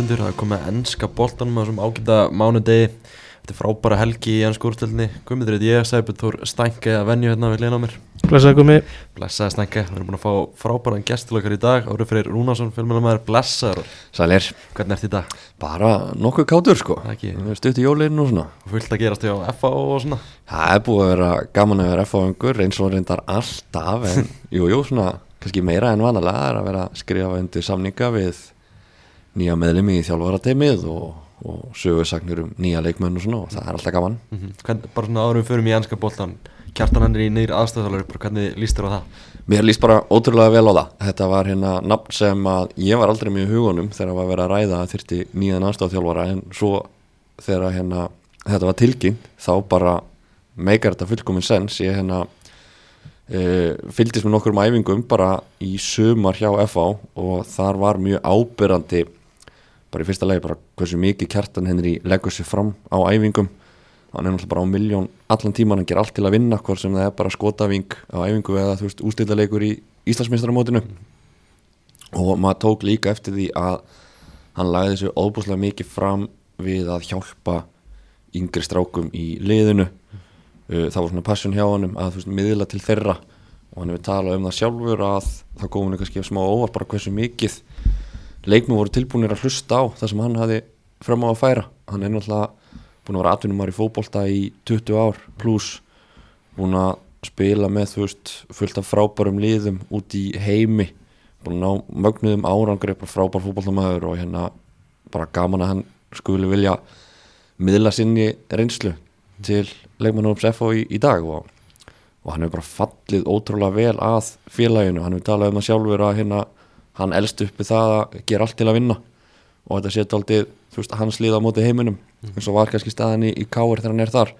hlustundur, það er komið ennska boltanum á þessum ágæta mánudegi. Þetta er frábæra helgi í ennsku úrstöldinni Guðmundur heit ég, Sæbjörn Þór Stænke að venju hérna við liðan á mér. Blessaði komi Blessaði Stænke, við erum búin að fá frábæran gestilökar í dag Árið fyrir Rúnarsson, fjölmjölamæður, blessaður. Sælir, Hvernig ert í dag? bara nokkuð kátur sko. Það ekki, Stutt í jólinu og svona. Fullt að gerast hjá FA og svona. Það er búið að vera gaman að vera F-áðungur eins og reyndar alltaf en jú, jú, svona kannski meira en vanalega er að vera að skrifa undir samninga við nýja meðlimi í þjálfarateimið og, og sögursagnir um nýja leikmenn og svona og það er alltaf gaman. Mm Hvern, Bara svona árum fyrir mig í ennska boltan Kjartan hann er í nýr aðstöðalari, bara hvernig líst þér á það? Mér líst bara ótrúlega vel á það. Þetta var hérna nafn sem að ég var aldrei í hugunum þegar var verið að ræða að þyrti nýjan aðstofþjálfara en svo þegar hérna þetta var tilkynnt þá bara meikar þetta fullkomin sens. Ég hérna e, fylgdist með nokkur um æfingum bara í sumar hjá FH og þar var mjög ábyrrandi bara í fyrsta lagi bara hversu mikið kjartan henni leggur sér fram á æfingum. Hann er náttúrulega bara á miljón allan tíman hann ger allt til að vinna hvort sem það er bara skotaving á æfingu eða þú veist ústildalegur í Íslandsmeistaramótinu. Og maður tók líka eftir því að hann lagði þessu óbúslega mikið fram við að hjálpa yngri strákum í liðinu. Uh, það var svona passion hjá honum að þú veist miðla til þeirra. Og hann hefur talað um það sjálfur að það kom henni kannski smá óvart bara hversu mikið leikmið voru tilbúinir að hlusta á það sem hann hafi fram á að færa. Hann er náttúrulega búin að vera atvinnumar í fótbolta í 20 ár pluss búin að spila með þú veist fullt af frábærum liðum út í heimi. Búin að ná mögnuðum árangri bara frábær fótboltamæður og hérna bara gaman að hann skuli vilja miðla sinni reynslu til leikmannhóps FO í, í dag og, og hann hefur bara fallið ótrúlega vel að félaginu, hann hefur talað um það sjálfur að hérna, hann elst uppi það að gera allt til að vinna. Og þetta setja veist, hans líða á móti heiminum eins og var kannski staðan í, í káir þegar hann er þar.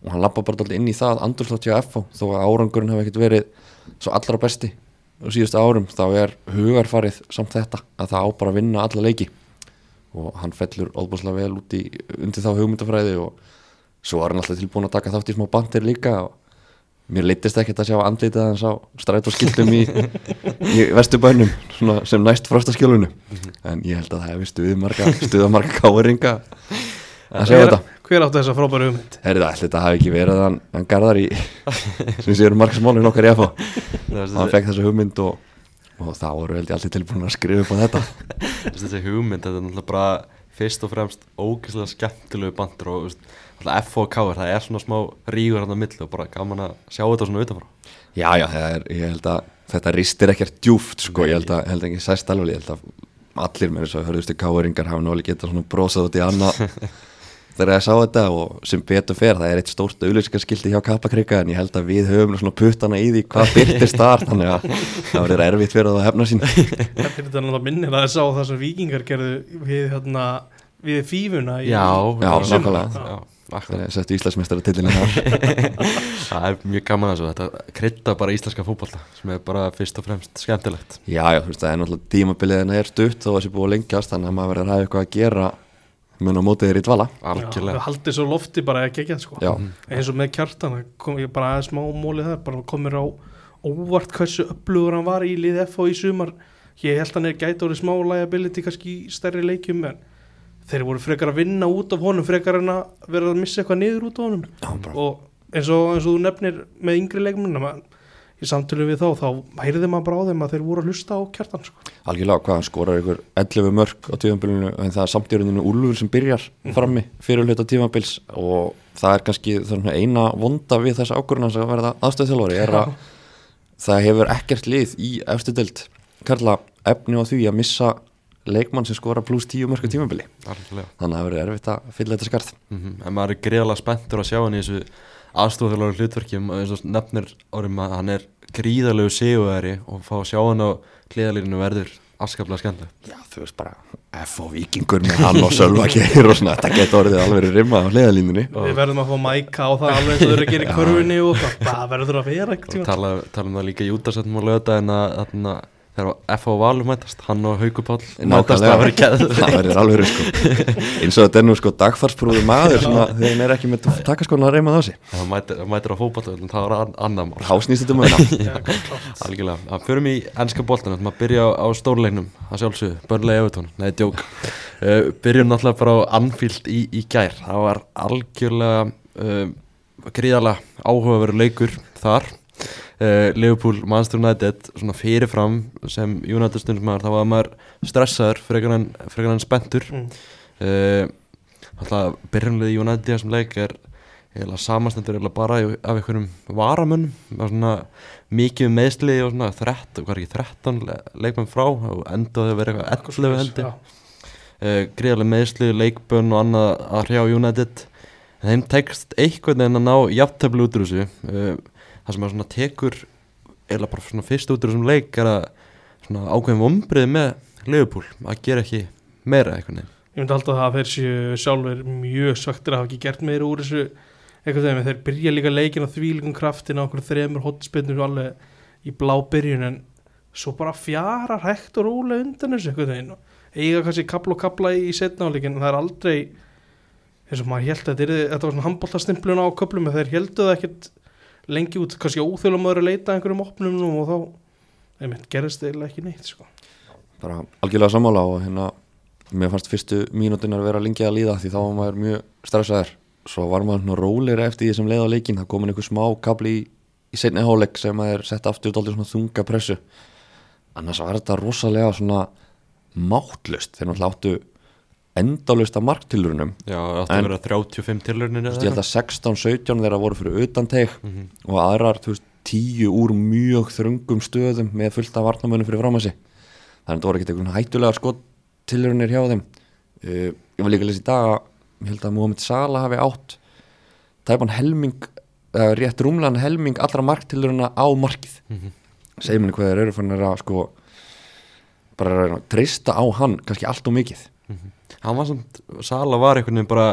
Og hann lappa bara aldrei inn í það andurslótt hjá FO þó að árangurinn hefur ekkert verið svo allra besti á síðustu árum þá er hugarfarið samt þetta að það á bara að vinna alla leiki. Og hann fellur óbúslega vel út í undir þá hugmyndafræði og svo var hann alltaf tilbúin að taka þátt í smá bandir líka og mér leittist ekkert að sjá andlitað hans á strætóskildum í, í vestubænum sem næst frostaskjólunu en ég held að það hefði stuðmarga stuðamarga káringa að segja þetta. Hver áttu þessa frábæru hugmynd? Herri það, þetta hafi ekki verið hann, hann garðar í sem séur margsmálin okkar í FH hann fekk þessa hugmynd og, og þá voru held ég allir tilbúin að skrifa upp á þetta. Þessi hugmynd, þetta er náttúrulega bara fyrst og fremst ógeðslega skemmtilegu bandur og veist, alltaf F og K það er svona smá rígur hann á milli og bara gaman að sjá þetta svona utanfrá. Já, já, það er, ég held að þetta ristir ekkert djúft, sko, ég held að, held að ekki sæst alveg, ég held að allir með þess að hörðustu káeringar hafa náli getað svona brosað út í annað. Þegar ég sá þetta og sem betur fer það er eitt stórt auðlýsingarskildi hjá Kappakrika en ég held að við höfum svona puttana í því hvað byrtist þar, þannig að það verður erfitt fyrir það að hefna sín. Þetta er þetta náttúrulega minnir að það sá það sem vikingar gerðu við, hérna, við fífuna í, Já, Já, já, nákvæmlega. já, akkurat. Það er settu Íslandsmeistara tillinu Það er mjög gaman að þetta krydda bara íslenska fótbolta sem er bara fyrst og fremst skemmtilegt Já, já, þú veist, það er náttúrulega tímabiliðina er stutt að það sé búið að lengjast, þannig að maður verður að hafa eitthvað að gera mun á mótið þér í dvala Algjörlega haldið svo lofti bara að gegja sko. Já, eins og með kjartan það kom ég bara aðeins smá mólið þar bara komir á óvart hversu upplugur hann var í lið F og í sumar ég held hann er gæti þeir voru frekar að vinna út af honum frekar en að vera að missa eitthvað niður út af honum. Já og eins og, eins og þú nefnir með yngri leikmunna í samtölu við þá, þá heyrði maður bara á þeim að þeir voru að hlusta á kjartan sko. algjörlega, hvað skorar ykkur 11 mörg á tífambilinu en það er samt í rauninu Úlfur sem byrjar frammi fyrir hluta tífambils og það er kannski það er eina vonda við þessa ákvörðuna sem að verða aðstöðþjálfari er að það hefur ekkert lið í efstu deild. Karla efni á því að missa leikmann sem skora pluss 10 mörg á tífambili Algjörlega. Þannig að það verður erfitt að fylla þetta skarð. Mm En maður er greiðalega spenntur að sjá hann í þessu aðstofþjóðlega hlutverki. Um, eins og nefnir árum að hann er gríðalegu sigurveri og fá að sjá hann á hliðalínu verður afskaplega skemmtilegt. Já, þú veist bara F og vikingur með hann og Sölva Geir og svona, þetta getur orðið alveg rimma á hliðalínunni við verðum að fá mæka á það alveg eins og þau eru að gera í körfunni og það- það verður að vera og tala, tala um það líka í útasettum og löta en að, að, að þegar F.A. Valur mætast hann og Haukupál mætast Nákvæmlega. það verið geð það verður alveg sko. eins og þetta er nú sko dagfarsprúðu maður þegar hann er ekki með takaskólan að reyma það á sig. Það mætir, á fótballtöðum það var an, annar mál. Hásnýst þetta algjörlega, það förum í ennska þannig að byrja á, stórleiknum að sjálfsögðu, börnlega Evertón, nei, djók. Uh, byrjum náttúrulega bara á Anfield í, í gær, það var algjörlega uh, gríðarlega áhugaveru leikur þar uh, Liverpool, Manchester United svona fyrirfram sem United stundum maður, þá var maður stressaður frekar en, frekar en spenntur. Mm. uh, alltaf United í þessum leik er samastendur bara af einhverjum varamönnum. Það var svona mikið um meðsli og svona 13, hvað er ekki 13 le- leikmenn frá? Og endaði að vera eitthvað 11 hendi Já. uh, gríðarlega meðsli, leikbönn og annað að hrjá United. Þeim tekst einhvern veginn að ná jafntöflu út úr þessu. Uh, það sem að svona tekur eða bara svona fyrst út úr þessum leik er að svona ákveðin vombrið með Liverpool að gera ekki meira einhvern veginn. Ég myndi alltaf að þeir séu sjálfur mjög svaktir að hafa ekki gert meira úr þessu eitthvað þegar þeir byrja líka leikin á þvílíkum kraftin á okkur þremur hotspinnur alveg í blá byrjun en svo bara fjarar hægt og rólega undan þessu eitthvað þegar eiga kannski kapla og kapla í setnáleikin en það er aldrei eins og maður held að þetta, yrði, þetta var svona handbóltastimplun á köplum en þeir heldu það ekkert lengi út kannski óþjóðlega maður að leita að einhverjum opnum og þá einmitt, gerist eiginlega ekki neitt sko. bara algjörlega sammála og hérna mér fannst fyrstu mínútunar vera lengi að líða því þá var maður mjög stressaður svo var maður svona róleira eftir því sem leið á leikin það komin einhver smá kabli í, í seinni háleik sem að er sett aftur út aldrei svona þunga pressu annars var þetta rosalega svona máttlust þeir náttúrulega áttu endalust að marktilurunum Já, það átti En- að vera 35 tilraunin Þú veist, ég held að 16-17 þeirra voru fyrir utan teik Mhm. og aðrar veist, 10 úr mjög þröngum stöðum með fullt af varnamönnum fyrir fram að sig. Þannig að þetta voru ekkert einhvern hættulega skot tilrunir hjá þeim. Uh, ég var líka að lesa í dag að ég held að Mohamed Salah hafi átt tæpan helming uh, rétt rúmlan helming allra marktilruna á markið. Mhm. segir mér hvað þeir eru fann að sko bara treysta á hann kannski allt og mikið hann var samt, Sala var einhvern veginn bara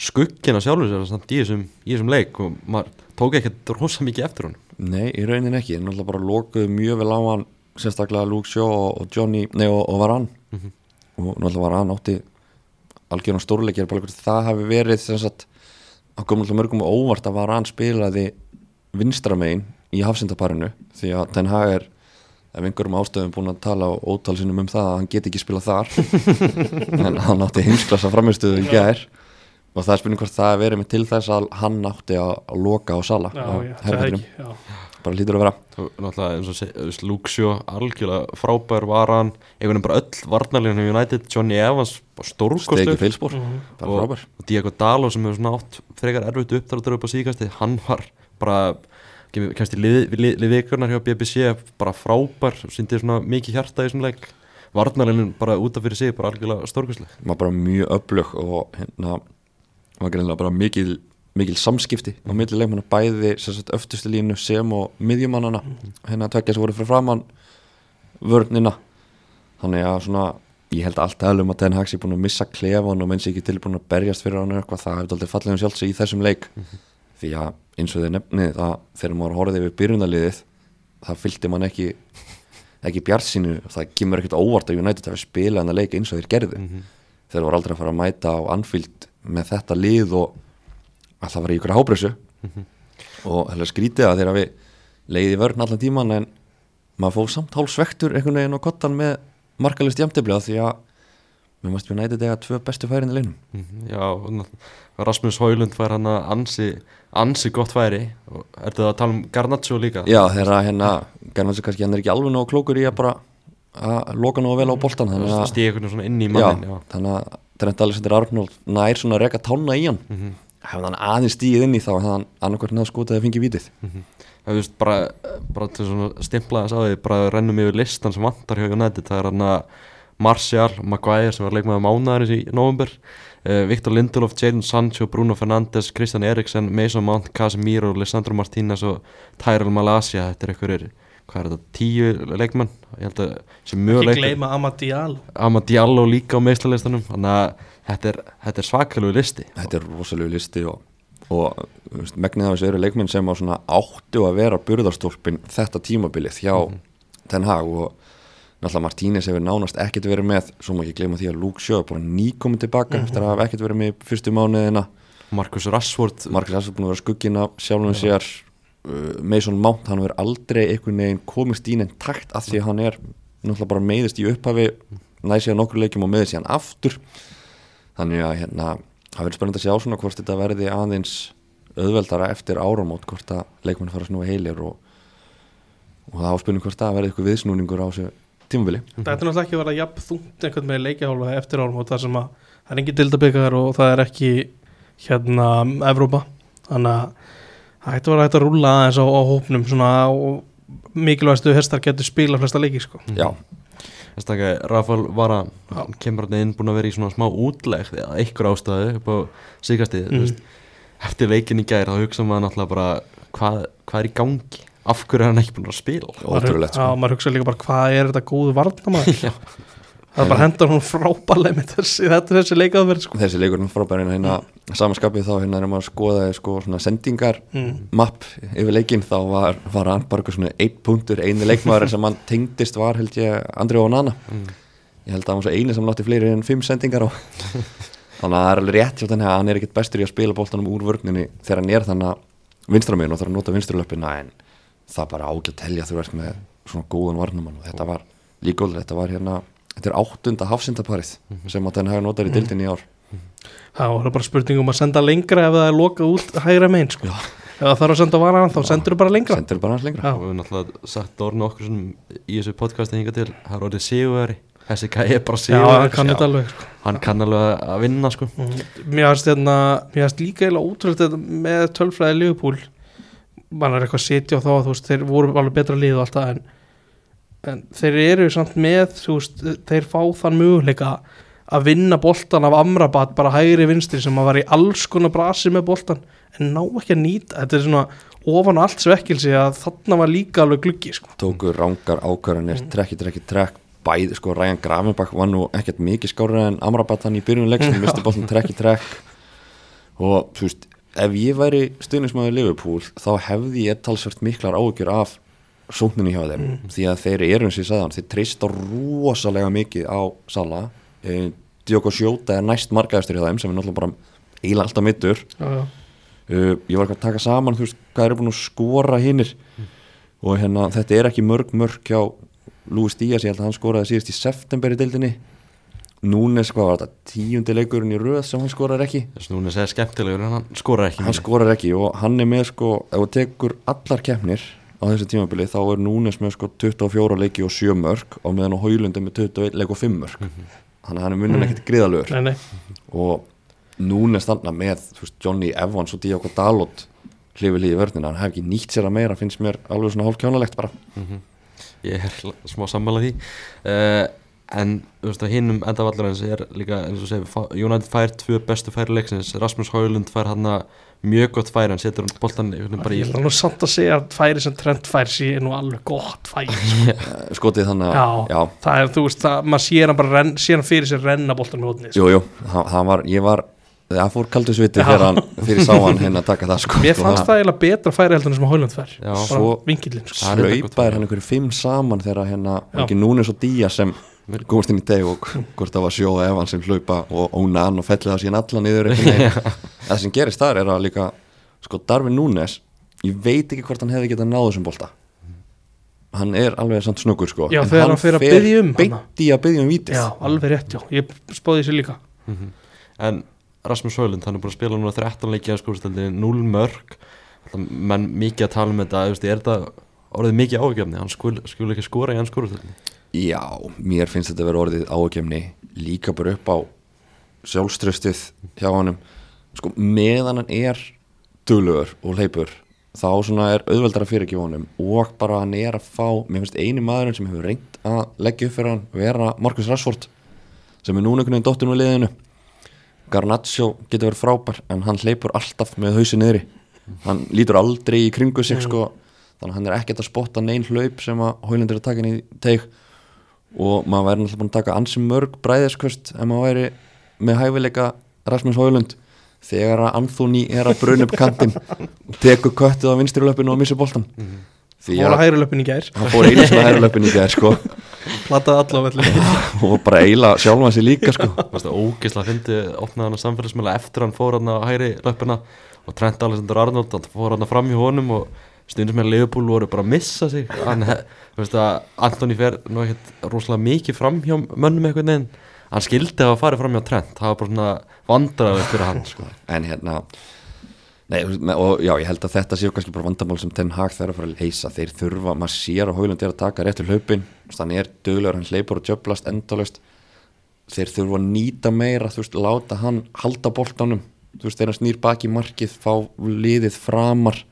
skuggina sjálfur sér samt í þessum, í þessum leik og maður tók ekkert rosa mikið eftir honum. Nei, í raunin ekki, en náttúrulega bara lokuðu mjög vel á hann, sérstaklega Luke Shaw og, og Johnny, nei og, og Varan Mhm. og náttúrulega Varan átti algjörnum stórleikir, bara hvort það hafi verið sagt, að koma náttúrulega mörgum á óvart að Varan spilaði vinstramein í hafsendaparinu því að Ten Hag er ef einhverjum ástöðum búin að tala á ótalsinum um það að hann get ekki spilað þar en hann átti heimsklassa framistuðu í gær. Og það er spurning hvort það er verið með til þess að hann átti að, að loka á sala Já, á já, ekki bara hlýtur að vera. Og náttúrulega eins og Luxio algjörlega frábær var hann. Einhvern veginn bara öll varnarleginu United Johnny Evans, bara stegi stórkostur feilspor, Mhm. bara frábær. Og Diego Dalo sem hefur svona átt frekar erfitt uppdráttur upp á síkasti hann var bara kemst í lið, lið, lið hjá BBC bara frábær, síndi svona mikið hjarta í þessum leik. Varnarleginu bara út af fyrir sig, bara algjörlega stórkostleg. Maður bara mjög öflug og hérna var greinlega bara mikil, mikil samskipti á milli leikmanna. Bæði öftustu línu sem og miðjumannana hérna tvekja sem voru fyrir framann vörnina. Þannig að svona ég held allt aðlum að Ten Hag sé búin að missa klefan og menn sé ekki tilbúin að berjast fyrir hann eitthvað. Það hefði aldrei fallið um sjálfsig í þessum leik því að eins og þeir nefnið það þegar maður horfði við byrjunaliðið það fylgdi mann ekki ekki bjart sínu, það kemur ekkert óvart að United hafi spilað hann að leika eins og þeir gerðu. Mhm. þeir voru aldrei að fara að mæta á Anfield með þetta lið og að það var í ykkur hábressu og hefði skrítið að þeir hafi leiði vörn allan tíman en maður fóð samt hálfsvektur einhvern veginn á kottan með markalist jæmtefli því að mér mást við nætið þegar tvö bestu færin í leinum Mhm, Já, Rasmus Højlund fær hann að ansi, ansi gott færi og ertu það að tala um Garnaccio líka? Já, þegar að hérna, þessu kannski hann er ekki alveg nógu klókur í að bara að loka nógu vel á boltan þannig að, veginn svona inn í já, mannin já. þannig að Trent Alexander Arnold nær svona að reka tána í hann Mhm. hefði hann aðeins stíð inn í þá hefði hann annarkvært náðu skotið að fengi vítið Það veist bara, bara til svona stimplaðis á því bara rennum yfir listan sem vantar hjá United Martial, Maguire sem var leikmaður mánaðarins í november uh, Viktor Lindelof, Jadon Sancho, Bruno Fernandes Christian Eriksen, Mason Mount, Casemiro Lissandro Martínez og Tyrell Malasia þetta er einhverjir, hvað er þetta, tíu leikmenn, ég held að sem mjög ekki leikmenn gleyma Amadial Ama Diallo líka á meðslalistanum þannig að þetta er, þetta er svakalegu listi. Þetta er rosalegu listi og, og þú veist, megnið af þessu eru leikmenn sem á svona áttu að vera burðarstólpin þetta tímabilið hjá Mhm. Ten Hag og náttúrulega Martínez hefur nánast ekkert verið með svo má ekki gleyma því að Luke Shaw er bara nýkominn tilbaka eftir að hafa ekkert verið með í fyrstu mánuðina. Marcus Rashford. Marcus Rashford búin að vera skugginn af sjálfum sér. Uh, Mason Mount, hann verður aldrei einhvern veginn komist í neinn takt að því að hann er náttúrulega bara meiðist í upphafi næði síðan nokkur leikjum og meiðist síðan aftur. Þannig að hérna það verður spennandi að sjá svona hvort þetta verði aðeins auðveldara eftir áramót hvort að leikmenn fara að snúa heilir og, og það áspilnum hvort það verði eitthvað viðsnúningur á þessu tímabili Þetta er náttúrulega ekki að vera jafn þungt einhvern með leikjahálfa eftir árum og það sem að það er engin dildabikar og það er ekki hérna Evrópa þannig að það ætti að vera hægt að rúlla aðeins á, á hópnum svona og mikilvægastu hestar getur spila flesta leiki sko. Já, Þess að Rafael Vara Já. hann kemur hann inn búin að vera í svona smá útleg eða einhver ástæðu upp á síkastið Mm. eftir leikin í gær þá hugsa maður náttúrulega bara hvað, hvað er í gangi af hverju er hann ekki búin að spila ótrúlegt Já, sko. maður hugsa líka bara hvað er þetta góðu varnamæður það er bara hendar hún frábærlega með þessi, þetta er þessi leikaðverð sko. Þessi leikur er frábærin hérna samanskapið þá hérna er maður að skoða sko svona sendingar mm. mapp yfir leikinn þá var, var hann bara eitthvað svona einn punktur, eini leikmaður sem hann tengdist var held ég Andri Onana Mm. ég held að hann var svo eini sem látti fleiri en fimm sendingar á þannig að það er alveg rétt hjá þannig að hann er ekkert bestur í að spila bóltanum úr vörgninni þegar hann er þannig að vinstramegin og þarf að nota vinstralöppina en það bara ágætt telja þú ert með svona góðan varnumann og þetta var líkóður, þetta var hérna þetta er áttunda hafsindaparið sem að þenn hafa notað í dildinni í ár. Það var bara spurning um að senda lengra ef það er lokað út hægra megin sko. ef það þarf að senda varan þá sendur þú bara lengra. Sendur bara hans lengra. Og við höfum náttúrulega sagt orðinu okkur sem í þessu podcasti hinga til það er orðið sigurveri þessi gæði er bara hann kann alveg sko. hann kann alveg að vinna sko. Mm. Mér finnst hérna, líka eiginlega útrúlega þetta með tölfræði Liverpool mann er eitthvað að sitja á þá þú veist, þeir voru alveg betra lið og allt það en, en þeir eru samt með þú veist, þeir fá þann möguleika að vinna boltan af Amrabat bara hægri vinstri sem að var í alls konar brasi með boltan en ná ekki að nýta, þetta er svona ofan allt svekkilsi að þarna var líka alveg gluggi sko. tóku rángar ákvarðanir, trekki, trekki, trekk bæði, sko, Ryan Gravenbach var nú ekkert mikið skárið en Amrabat hann í byrjunleik sem misti bóttan trekki, trekk og þú veist, ef ég væri stuðnismæður Liverpool, þá hefði ég talsvert miklar áhugjur af sókninni hjá þeim, því að þeir eru eins og ég sagði hann, þeir treysta rosalega mikið á Sala eh, Diogo Sjóta er næst margaðistur hjá þeim sem er náttúrulega bara eiginlega alltaf mittur já, já. uh, ég var ekki að taka saman þú veist, hvað eru búin að skora hinnir og hérna, þetta er ekki mörg mörg hjá Lúis Díaz, ég held að hann skoraði síðast í september í deildinni Núnes, hvað var þetta, tíundi leikurinn í röð sem hann skorar ekki? Þess að núna segja skemmtilegur en hann skorar ekki hann skorar ekki og hann er með sko, ef þú tekur allar keppnir á þessu tímabili þá er Núnes með sko 24 leiki og 7 mörg og meðan á Haulund er með 21 leik og 5 mörg þannig að hann er munið Mm. ekkert gríðalögur Nei, nei. og Núnes þannig með veist, Johnny Evans og Diogo Dalot hlifið líði vörnina, hann hef ekki nýtt sér að meira finnst mér alveg svona hálf kjánalegt bara ég er smá sammála því. Uh, en þú veist að hinnum endavallur er líka eins og segir fa- United fær tvö bestu færi leiksins Rasmus Haulund fær hann mjög gott færi hann setur hann boltan bara í Ég er nú samt að segja að færi sem trend færi sé nú alveg gott færi sko. Skotið þannig að, Já. já, það er, þú veist, það, maður sér hann bara renn, sér hann fyrir sér renna boltan með hóðni sko. jú, jú, hann, hann var ég var, það fór kaldur sviti Já. þegar hann fyrir sá hann hérna að taka það sko mér fannst það eiginlega betra færi heldur en sem að Hólund fær Já. bara Svo- vinkillin sko. Það er slaupaðir hann einhverju fimm saman þegar hérna, ekki Núnes og Díaz sem komast inn í teg og hvort það var sjó eða Evans sem hlaupa og óna hann og fellið það síðan alla niður það sem gerist þar er að líka sko Darvin Núnes ég veit ekki hvort hann hefði getað náðu þessum bolta. Hann er alveg samt snöggur sko. Já, En þegar hann fer um beint í að byggja um vítið já, alveg rétt, já, ég spáði þessu líka. En Rasmus Haulund hann er búin að spila núna 13 leiki á skórstöldinni 0 mörg Alltaf menn mikið að tala um þetta er þetta orðið mikið áhugjefni hann skul, skul ekki skora í hans skórstöldinni Já, mér finnst þetta að vera orðið áhugjefni líka bara upp á sjálfströstið hjá hannum sko, meðan hann er duglegur og hleypur þá er auðveldar að fyrirgefa honum og bara hann er að fá mér finnst eini maðurinn sem hefur reynd að leggja upp fyrir hann vera Marcus Rashford sem er núna einhvern veginn dottin úr liðinu. Garnaccio getur verið frábær en hann hleypur alltaf með hausin niðri. Hann lítur aldrei í kringu sig sko, þannig að hann er ekkert að spotta neinn hlaup sem að Hólundur er að taka inn í teig og maður væri náttúrulega búin að taka ansi mörg bræðiskvöst ef maður væri með hæfileika Rasmus Hólund þegar að Anthony er að bruna upp kantinn og tekur köttið á vinstri löpinu og missir boltan því Fóla að hægri löpun í gær. Hann fór einu svona hægri löpinu í gær sko. Plataði alla á velli. Og bara eila sjálfan sér líka sko. Ógislega fyndi opnaði hann að samfélagsmiðla eftir hann fór hann á hægri löppina og Trent Alexander Arnold hann fór hann fram í honum og stundum með Leopold voru bara að missa sig. Hann, veist að Antoni fer nú ekkert rosalega mikið fram hjá mönnum einhvern veginn. Hann skildi að fara fram hjá Trent. Það var bara svona vandræðið fyrir hann sko. en hérna Nei, og já, ég held að þetta séu kannski bara vandamál sem Ten Hag þarf að fara að leysa. Þeir þurfa, maður sér að Hólund er að taka réttur hlaupin, þannig er duglegur hann hleypur og jöflast endalust þeir þurfa að nýta meira þú veist, láta hann halda boltanum. Þú veist, þeir hann snýr baki markið fá liðið framar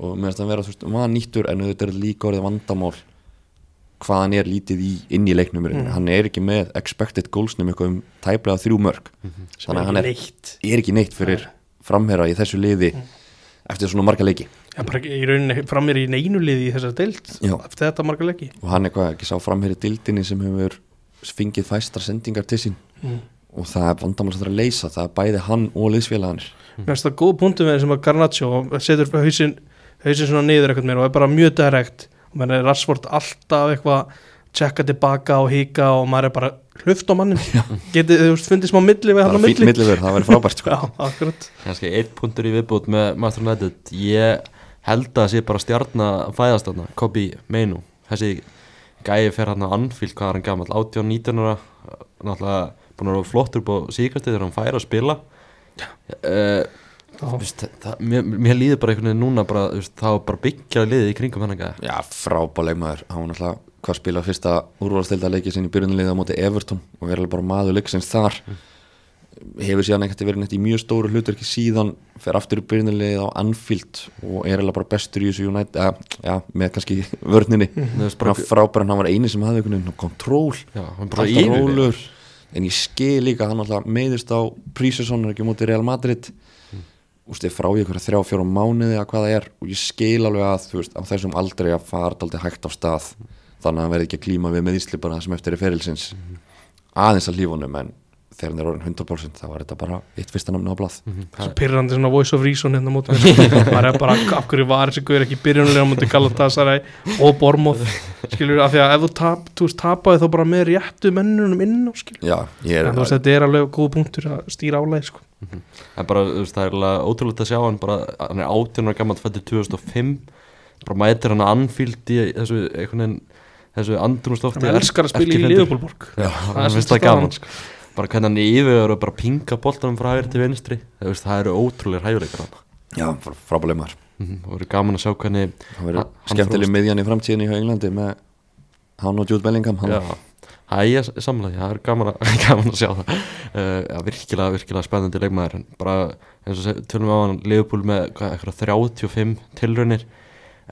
og meðan það vera, þú veist, maður nýttur en þetta er líka orðið vandamál hvað hann er lítið í inn í leiknum mm. hann er ekki með expected goalsnum eitthvað um tæplega þrjú mörg sem er hann ekki er, er ekki neitt fyrir framherra í þessu liði eftir svona marga leiki. Já, bara ekki- í rauninni framir í neinu liði í þessar deild Já. eftir þetta marga leiki. Og hann er hvað ekki sá framherri dildinni sem hefur fengið fæstar sendingar til sín. Mm. og það er vandamál sem það er að leysa það er bæði hann og liðsfélaganir Mér finnst það góð punktum með þessum að Garnaccio setur hausinn hausin svona niður eitthvað mér og er bara mjög direkt. Og menn er Rashford alltaf eitthvað tjekka tilbaka og híka og maður er bara hluft á mannin getið þú veist fundið smá milli við hann á bara fín milli. milliverð, það væri frábært sko. Kannski einn punktur í viðbútt með Master United. Ég held að það sé bara stjarn að fæðast þarna Kobi Meinu þessi gæi fer hann að Anfield hvað er hann gammal 18-19 ára. Náttúrulega búin að vera flottur upp á síkastið þegar hann fær að spila. Uh. Vist, það, mér, mér líður bara einhvern veginn núna bara, veist, það var bara byggja liðið í kringum gæði já, frábæð leikmaður. Hann var hvað spila fyrsta úrvalstilda leikið sinni í byrjunliðið á móti Everton og verður bara maður leiksins þar. Hefur síðan ekkert verið neitt í mjög stóru hlutverki síðan fer aftur í byrjunliðið á Anfield og er alveg bara bestur í þessu United ja, já, með kannski vörninni. Frábæður, hann var eini sem hafði einhvern veginn kontról. Hann alltaf rólur en ég skil líka hann alltaf meiðist á Prísesson er ekki móti Real Madrid. Úst, ég frá í einhverja þrjá fjóra mánuði að hvað það er og ég skil alveg að veist á þessum aldrei að fara aldrei hægt á stað þannig að hann verði ekki að klíma við meðísli bara það sem eftir er ferilsins. Aðeins að lífunum en þegar hann er orðin 100% þá var þetta bara eitt fyrsta namni á blað. Svo pyrrandi svona voice of reason hérna móti maður er bara af hverju var þessi guður ekki byrjunulega móti Galatasaray og Bormoth skilur af því að ef þú tap, þú veist tapaði þá bara með réttu mennunum inn á skilur já, ég er en þú veist þetta er alveg góð punktur að stýra álæg sko. en bara, þú veist, það er alveg ótrúlega að sjá hann bara, hann er 18 ára gammal fættur 2005 bara mætir hann að Anfield í þessu, einhvern veginn þessu andrumslofti hann elskar að spila í. Liðbólborg Já, Það er það gaman staðan, sko. Bara hvernig hann yfir og bara pinga boltanum frá hægri til vinstri. Það, veist, það eru ótrúlega hæguleikar hann já, frábæð leikmaður. Mm og verður gaman að sjá hvernig það hann skemmtileg miðjan í framtíðinni í Englandi með hann og Jude Bellingham já, það er samlega það er gaman að, gaman að sjá það. Uh, já, virkilega, virkilega spennandi leikmaður bara eins og tölum við á hann Leopold með hvað, eitthvað 35 tilraunir.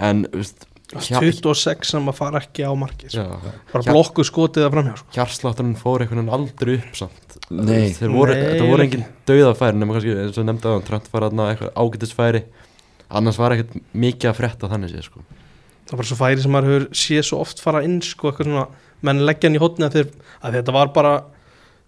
En veist, 26 sem að fara ekki á markið sko. bara blokku skotið að framhjá sko. hjarslátturinn fór einhvern veginn aldrei upp samt Nei. Voru, þetta voru ekki. engin dauðafæri nema kannski eins og nefndi að Trent var aðna eitthvað ágætisfæri annars var ekkert mikið að frétta þannig séð sko. það var svo færi sem maður hefur séð svo oft fara inn sko, eitthvað svona, menn leggja hann í hotni að, þeir, að þetta var bara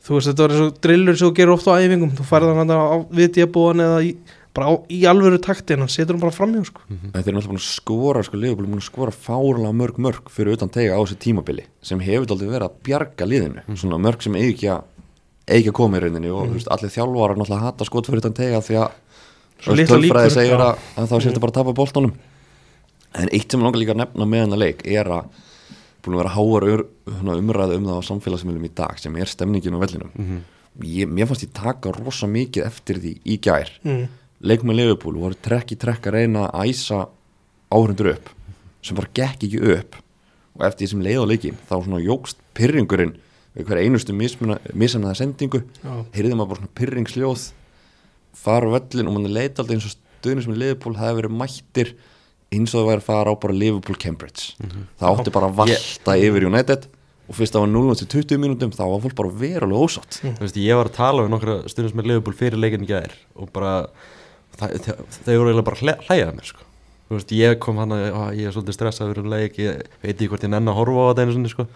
þú veist þetta var eins og drillur sem þú gerir oft á æfingum þú færði hann á vitjabóðan eða í, bara á, í alvöru takti en hann setur hann bara framhjá sko. En þeir eru náttúrulega búin að skora sko, Liverpool er búin að skora fárlega mörg mörg fyrir utan tega á þessu tímabili sem hefur aldrei verið að bjarga liðinu svona mörg sem eigi ekki að eigi ekki að koma í rauninni og mm. veist, allir þjálfarar náttúrulega hata skot fyrir utan tega því að tölfræði segir að, að þá sér þetta bara að tapa boltanum en eitt sem langar líka að nefna með hennar leik er að búin að vera háar ur, svona umræða um það á samfélagsmiðlum í dag sem er stemningin á vellinum Mhm. ég, mér fannst ég taka rosa mikið eftir því í gær mm. Leikmenn Liverpool voru trekk í trekk að reyna að æsa áhundur upp sem bara gekk ekki upp. Og eftir því sem leið á leikin þá svona jógst pyrringurinn við hver einustu misanaða sendingu. Já. heyrði maður bara svona pyrringsljóð fara völlin og mann leita alltaf eins og stöðnir sem Liverpool hefði verið mættir eins og það væri að fara á bara Liverpool Cambridge. Það átti bara að valta yfir United og fyrst það var 0 til 20 mínútum þá var fólk bara verulega ósátt. Þú veist, ég var að tala við nokkra stundum með Liverpool fyrir leikin í gæðir og bara það, þau voru eiginlega bara að hlæ- hlæja að mér sko. Þú veist, ég kom hann að ég er svolítið stressað fyrir um leik, ég veit ekki hvort ég nenn að horfa á þetta einu sinni sko.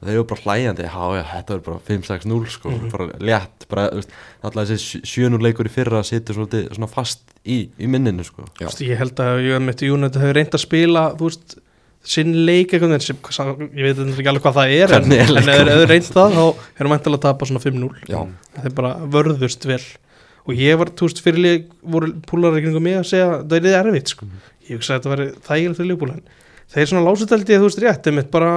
og þau voru bara hlæjandi, já já, þetta er bara 5-6-0 sko, bara létt bara, þú veist, alltaf þessi 7-0 leikur í fyrra situr svolítið svona fast í, í minninu sko. Já. Vist, ég held að United hefur reynd að spila þú veist, sinn leik sem, ég veit ekki alveg hvað það er en, Hvernig en leikurinn? ef þeir reynd það þá erum við að tapa svona 5-0 Já, það er bara vörðust vel og ég var, þú veist, fyrirlega voru púlar í kringum mig að segja það er þið erfitt sko. ég hugsaði að þetta væri þægilegt fyrir leikbúlan þeir svona lásutældi þú veist rétt einmitt bara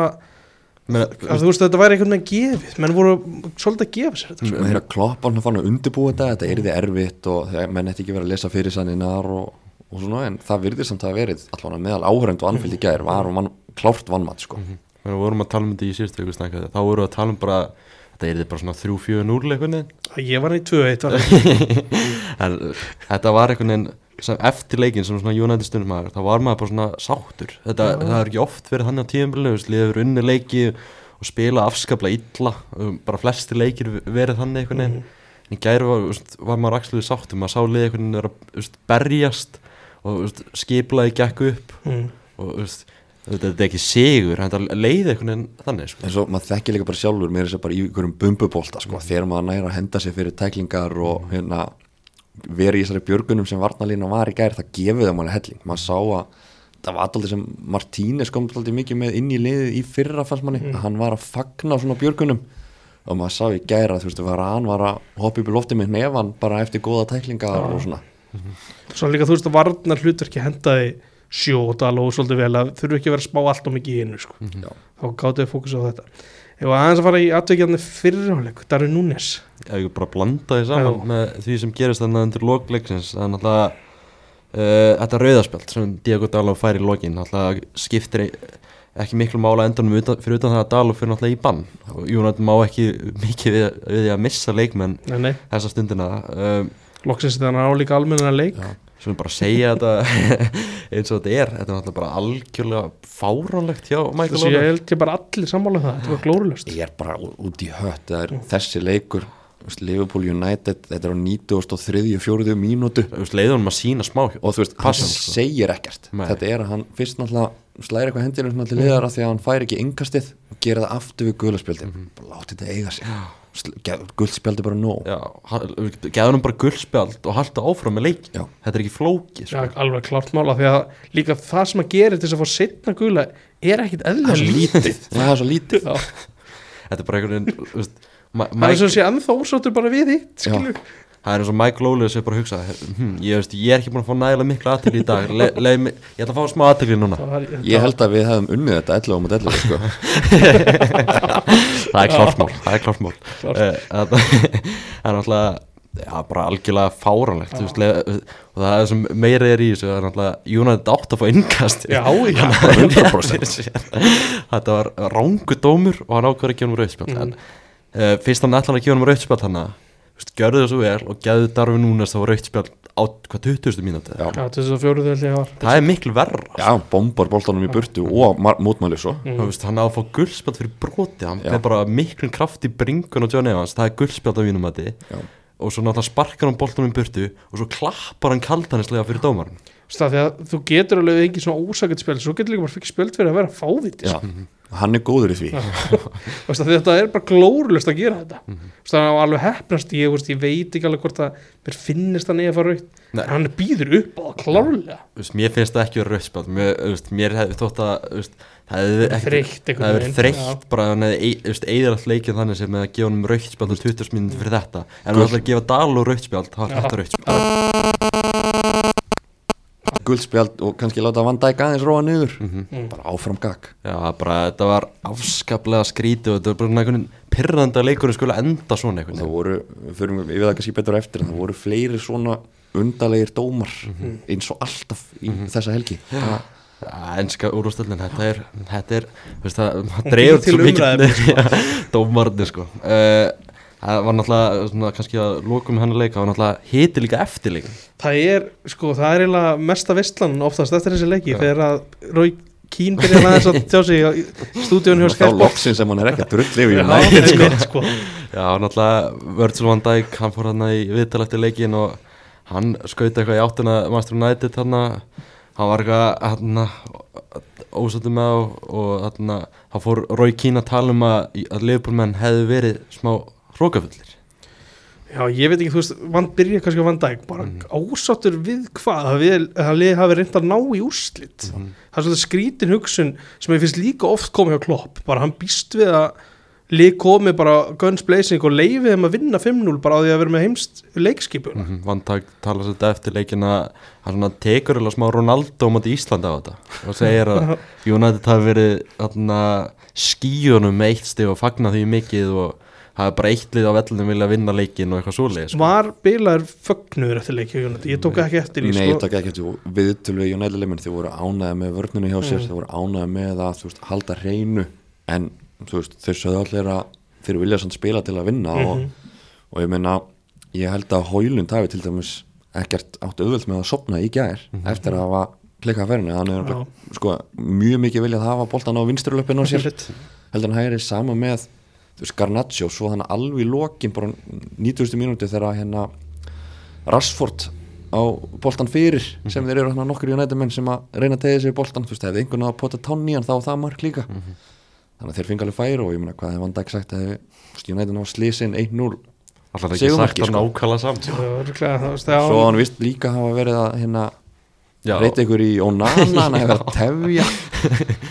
Men, að þú veist þetta væri einhvern veginn gefið menn voru svolítið að gefa sér þetta sko. Svo þeirra kloppan fann að undirbúa þetta þetta er þið erfitt og menn ætti ekki verið að lesa fyrir sanninar og, og svona en það virðir samt að hafa verið allavega meðal áhörend og anfylgdi gær var og mann, klárt vannmatt sko. við vorum að tala um þetta í snakka þá vorum við að tala um bara þetta er bara svona 3-4-0 einhvern veginn. Ég var í 2-1 var það. en þetta var veginn sem eftir leikin sem svona United stundum maður þá var maður bara svona sáttur. Þetta, það er ekki oft verið þannig á tíðumbilinu liður unni leiki og spila afskapla illa. Um, bara flesti leikir verið þannig einhvern veginn. En í gæri var, var maður axluði sáttur. Maður sá einhvern veginn vera veist, berjast og skiplaði gekk upp. Mm. og veist, þetta er ekki sigur en þetta leiði einhvern veginn þannig sko. en svo maður þekkir líka bara sjálfur er þess að bara í einhverjum bumbubólta sko, þegar maður næra að henda sig fyrir tæklingar og hérna verið í þessari björgunum sem varnalína var í gær það gefið þeim alveg helling, maður sá að það var alltaf sem Martínez kom alltaf mikið með inn í liðið í fyrra fannst manni að hann var að fagna svona björgunum. Og maður sá í gæra þú veist, að hann var að hoppa upp í lofti með nefan bara eftir góða tæklingar og svona að sjótal og svolítið vel að þurfu ekki að vera að spá allt og mikið í einu sko. Já. þá gáttu við fókus á þetta. Ef að aðeins að fara í atveikjarni fyrirháleik Darvin Núnes. Ef ég bara blanda því saman Já. með því sem gerist þannig undir lokleiksins er náttúrulega uh, þetta rauðaspjald sem Diego Dalo fær í lokin skiptir ekki miklu mála endanum utan, fyrir utan það að Dalo fyrir náttúrulega í bann. Og Jónat má ekki mikið við, við að missa leikmenn nei, nei, þessa stundina. Um, loksins þetta er álíka almenna leik. Já, sem við bara segja þetta eins og þetta er. Þetta er náttúrulega bara algjörlega fáránlegt hjá Michael þessi ég Owen held ég bara allir sammála um það þetta var glórulust ég er bara út í hött það er þessi leikur Liverpool United, þetta er á 93. og 4. mínútu. Leiðunum að sína smá og þú veist, hann sko. segir ekkert. Nei. þetta er að hann fyrst náttúrulega slæri eitthvað hendinu svona til liðara því að hann fær ekki yngastið og gera það aftur við guðlarspjöldi bara láti þetta eiga sig guðspjöldi bara nóg. Já, geða hann bara gullspjald og halda áfram með leik Já. þetta er ekki flóki Já, alveg klart mála því að líka það sem að gera til þess að fá setna gula er ekkit er svo lítið. Það er svo lítið. Já, þetta er bara einhvern veginn það er svo að sé ennþá ósáttur bara við hitt það er eins og Mike Lowley sem bara hugsa hm, ég, veist, ég er ekki búin að fá nægilega miklu aðtökli í dag. Le, le, mig, ég ætla að fá smá aðtökli núna. Ég held að við hefum unnið þetta 11 um 11 sko. það er klártmál það er klártmál Klárt. Eh, það það er náttúrulega já, bara algjörlega le, og það er sem meira er í þessu það er náttúrulega United átt að fá innkast. Já, já, 100% þetta var rángu dómur og hann ákveður að gefa rauðspjald Mhm. en uh, fyrst hann ætlaði að gefa um rauðspjald hann gjörðu það svo vel og geðu Darfi Núnes þá rauðspjald á hvað 20. mínúti Já. Já, þessi svo fjóruð held ég að var það er miklu verra já, bombar boltanum í burtu og mótmæli svo Mm. Veist, hann á að fá gullspjald fyrir broti hann er bara miklum kraft í bringun og John Evans, það er gullspjald á mínum mati Já. og svo náttúrulega sparkar hann boltanum í burtu og svo klappar hann kaldanislega fyrir dómarinn Það að þú getur alveg ekki svona ósakað spjöld svo getur líka bara fikk spjöld fyrir að vera fáviti já, hann er góður í því. Þetta er bara glórulust að gera þetta. Mm -hmm. það er alveg hefnast ég, veist, ég veit ekki alveg hvort að mér finnist hann eða fara raukt Nei. en hann býður upp á það klárlega. Mér finnst það ekki verið rauðspjald mér, þú veist, mér hefði þótt að það hefði Þreytt það bara hefði eðalagt leikið þannig sem að gefa hann rauðspjald og 20 mínúti guldspjald og kannski láta Van Dijk aðeins róa niður. Mm. bara áfram gag Já, bara þetta var afskaplega skrítið og þetta var bara einhvern pyrranda leikurinn skulle enda svona einhvern það voru, við fyrir við það kannski betur eftir en það voru fleiri svona undarlegir dómar eins og alltaf í þessa helgi. Það, Ja, enska úrústöldin, þetta er þetta er, þú veist það, það Hún dreifur til umræðuefni, dómarnir sko. Uh, það var náttúrulega svona, kannski að lokum hennar leika, það var náttúrulega hiti líka eftir leikin það er, sko, það er eiginlega mesta vistlan oftast eftir þessi leiki þegar að Rói Kín byrjar aðeins að tjá sig í stúdíun hjá þá Skype loksins sem hann er ekki að drull yfir Já, United, sko. sko. Já, náttúrulega Virgil van Dijk, hann fór hann í viðtal eftir leikin og hann skauti eitthvað í áttuna Master United hann hann var eitthvað með á og hann hann fór Rói Kín að tala um að, að Liverpool menn hefði verið smá hrókafullir Já, ég veit ekki, þú veist, vann byrja kannski á Van Dijk bara. Mhm. ásáttur við hvað? Að við, að hafi reynd að ná í úrslit. Mhm. það er svolítið skrítin hugsun sem ég finnst líka oft komið hjá Klopp. Bara hann býst við að lið komi bara guns blazing og leifi þeim að vinna 5-0 bara á því að vera með heimst leikskipuna Mhm, Van Dijk tala svolítið eftir leikin að hann svona tekur alveg smá Ronaldo moti Íslanda á þetta og segir að United hafi verið skíunum eitt stig og fagna því mikið og hafi bara eitt lið á vellunum vilja vinna leikin og eitthvað svoleiðis sko. var bilaður fögnuður eftir leikja ég tók ekki eftir í Nei, sko. þetta ekki eftir viðtölu við United Lemon þau voru ánægða með vörnunu hjá sér Mm. þau voru ánægða með að veist, halda hreinu. En veist, þau sögðu allir að þeir vilja samt spila til að vinna og, Mhm. og ég meina ég held að Hólund hafi til dæmis ekkert átt auðvöld með að sopna í gær eftir að hafa klikkað ferinu hann er bara, sko, mjög mikið viljað hafa boltan á vinsturlöpinu á sér. Heldur hann hægri sama með þú veist, Garnaccio, svo þannig alveg í lokin bara 90. mínúti þegar hérna Rashford á boltan fyrir sem þeir eru hérna nokkur í United menn sem að reyna að tegja sér í boltan, þú veist, hefði einhvern að pota tánn í hann þá var það mark líka. Þannig að þeir fengi alveg færi og ég meina hvað hefði Van Dijk sagt að hefði, þú veist, United ná slisin 1-0 Alltaf ekki sagt að sko. nákvæmlega samt. Svo hann vist líka hafa verið að hérna reyta ykkur í Onana hann hefði verið að tefja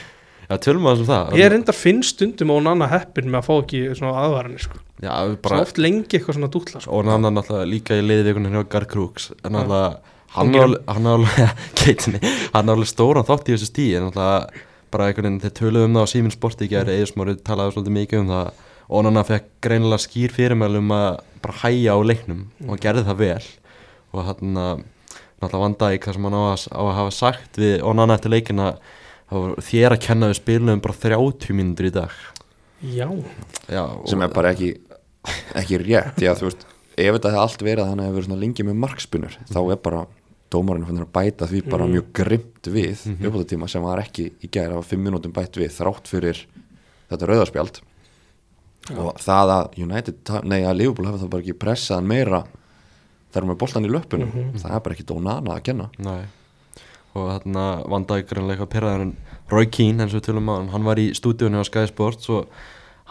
já tölum við þessum það. Ég reyndar finn stundum og nanna heppin með að fá ekki svona aðvarinni sko. Já, við bara bara, oft lengi eitthvað svona dútla sko. og hann er náttúrulega líka í liði vikunni hjá Gar Krúks en náttúrulega hann er alveg- hann er geitinni, hann er alveg stóran þátt í þessu stíi en náttúrulega bara einhvern veginn þeir töluðu um það á Síminn Sporti í gæri Eðismári talaði svolítið mikið um það. Og hann fekk greinilega skýr fyrirmælum að bara hæja á leiknum og hann gerði það vel. Og hann náttúrulega Van Dijk það sem hann á að, á að hafa sagt við Onana eftir leikina þér að kenna við spilum bara 30 mínútur í dag já, Já, sem er bara ekki ekki rétt, að þú veist ef þetta hefði allt verið að hann hefði verið svona lengi með markspunur þá er bara dómarinn fann að bæta því bara Mhm. mjög grimt við mm. -hmm. sem var ekki í gæri af 5 minútum bætt við þrátt fyrir þetta rauðarspjald og það að United, nei að Liverpool hefði það bara ekki pressaðan meira þar með boltan í löpunum Mhm. það er bara ekki Dónana að kenna Nei og þarna Van Dijk greinlega eitthvað pyrraður en Roy Keane eins og við tölum á hann hann var í stúdíunni á Sky Sports og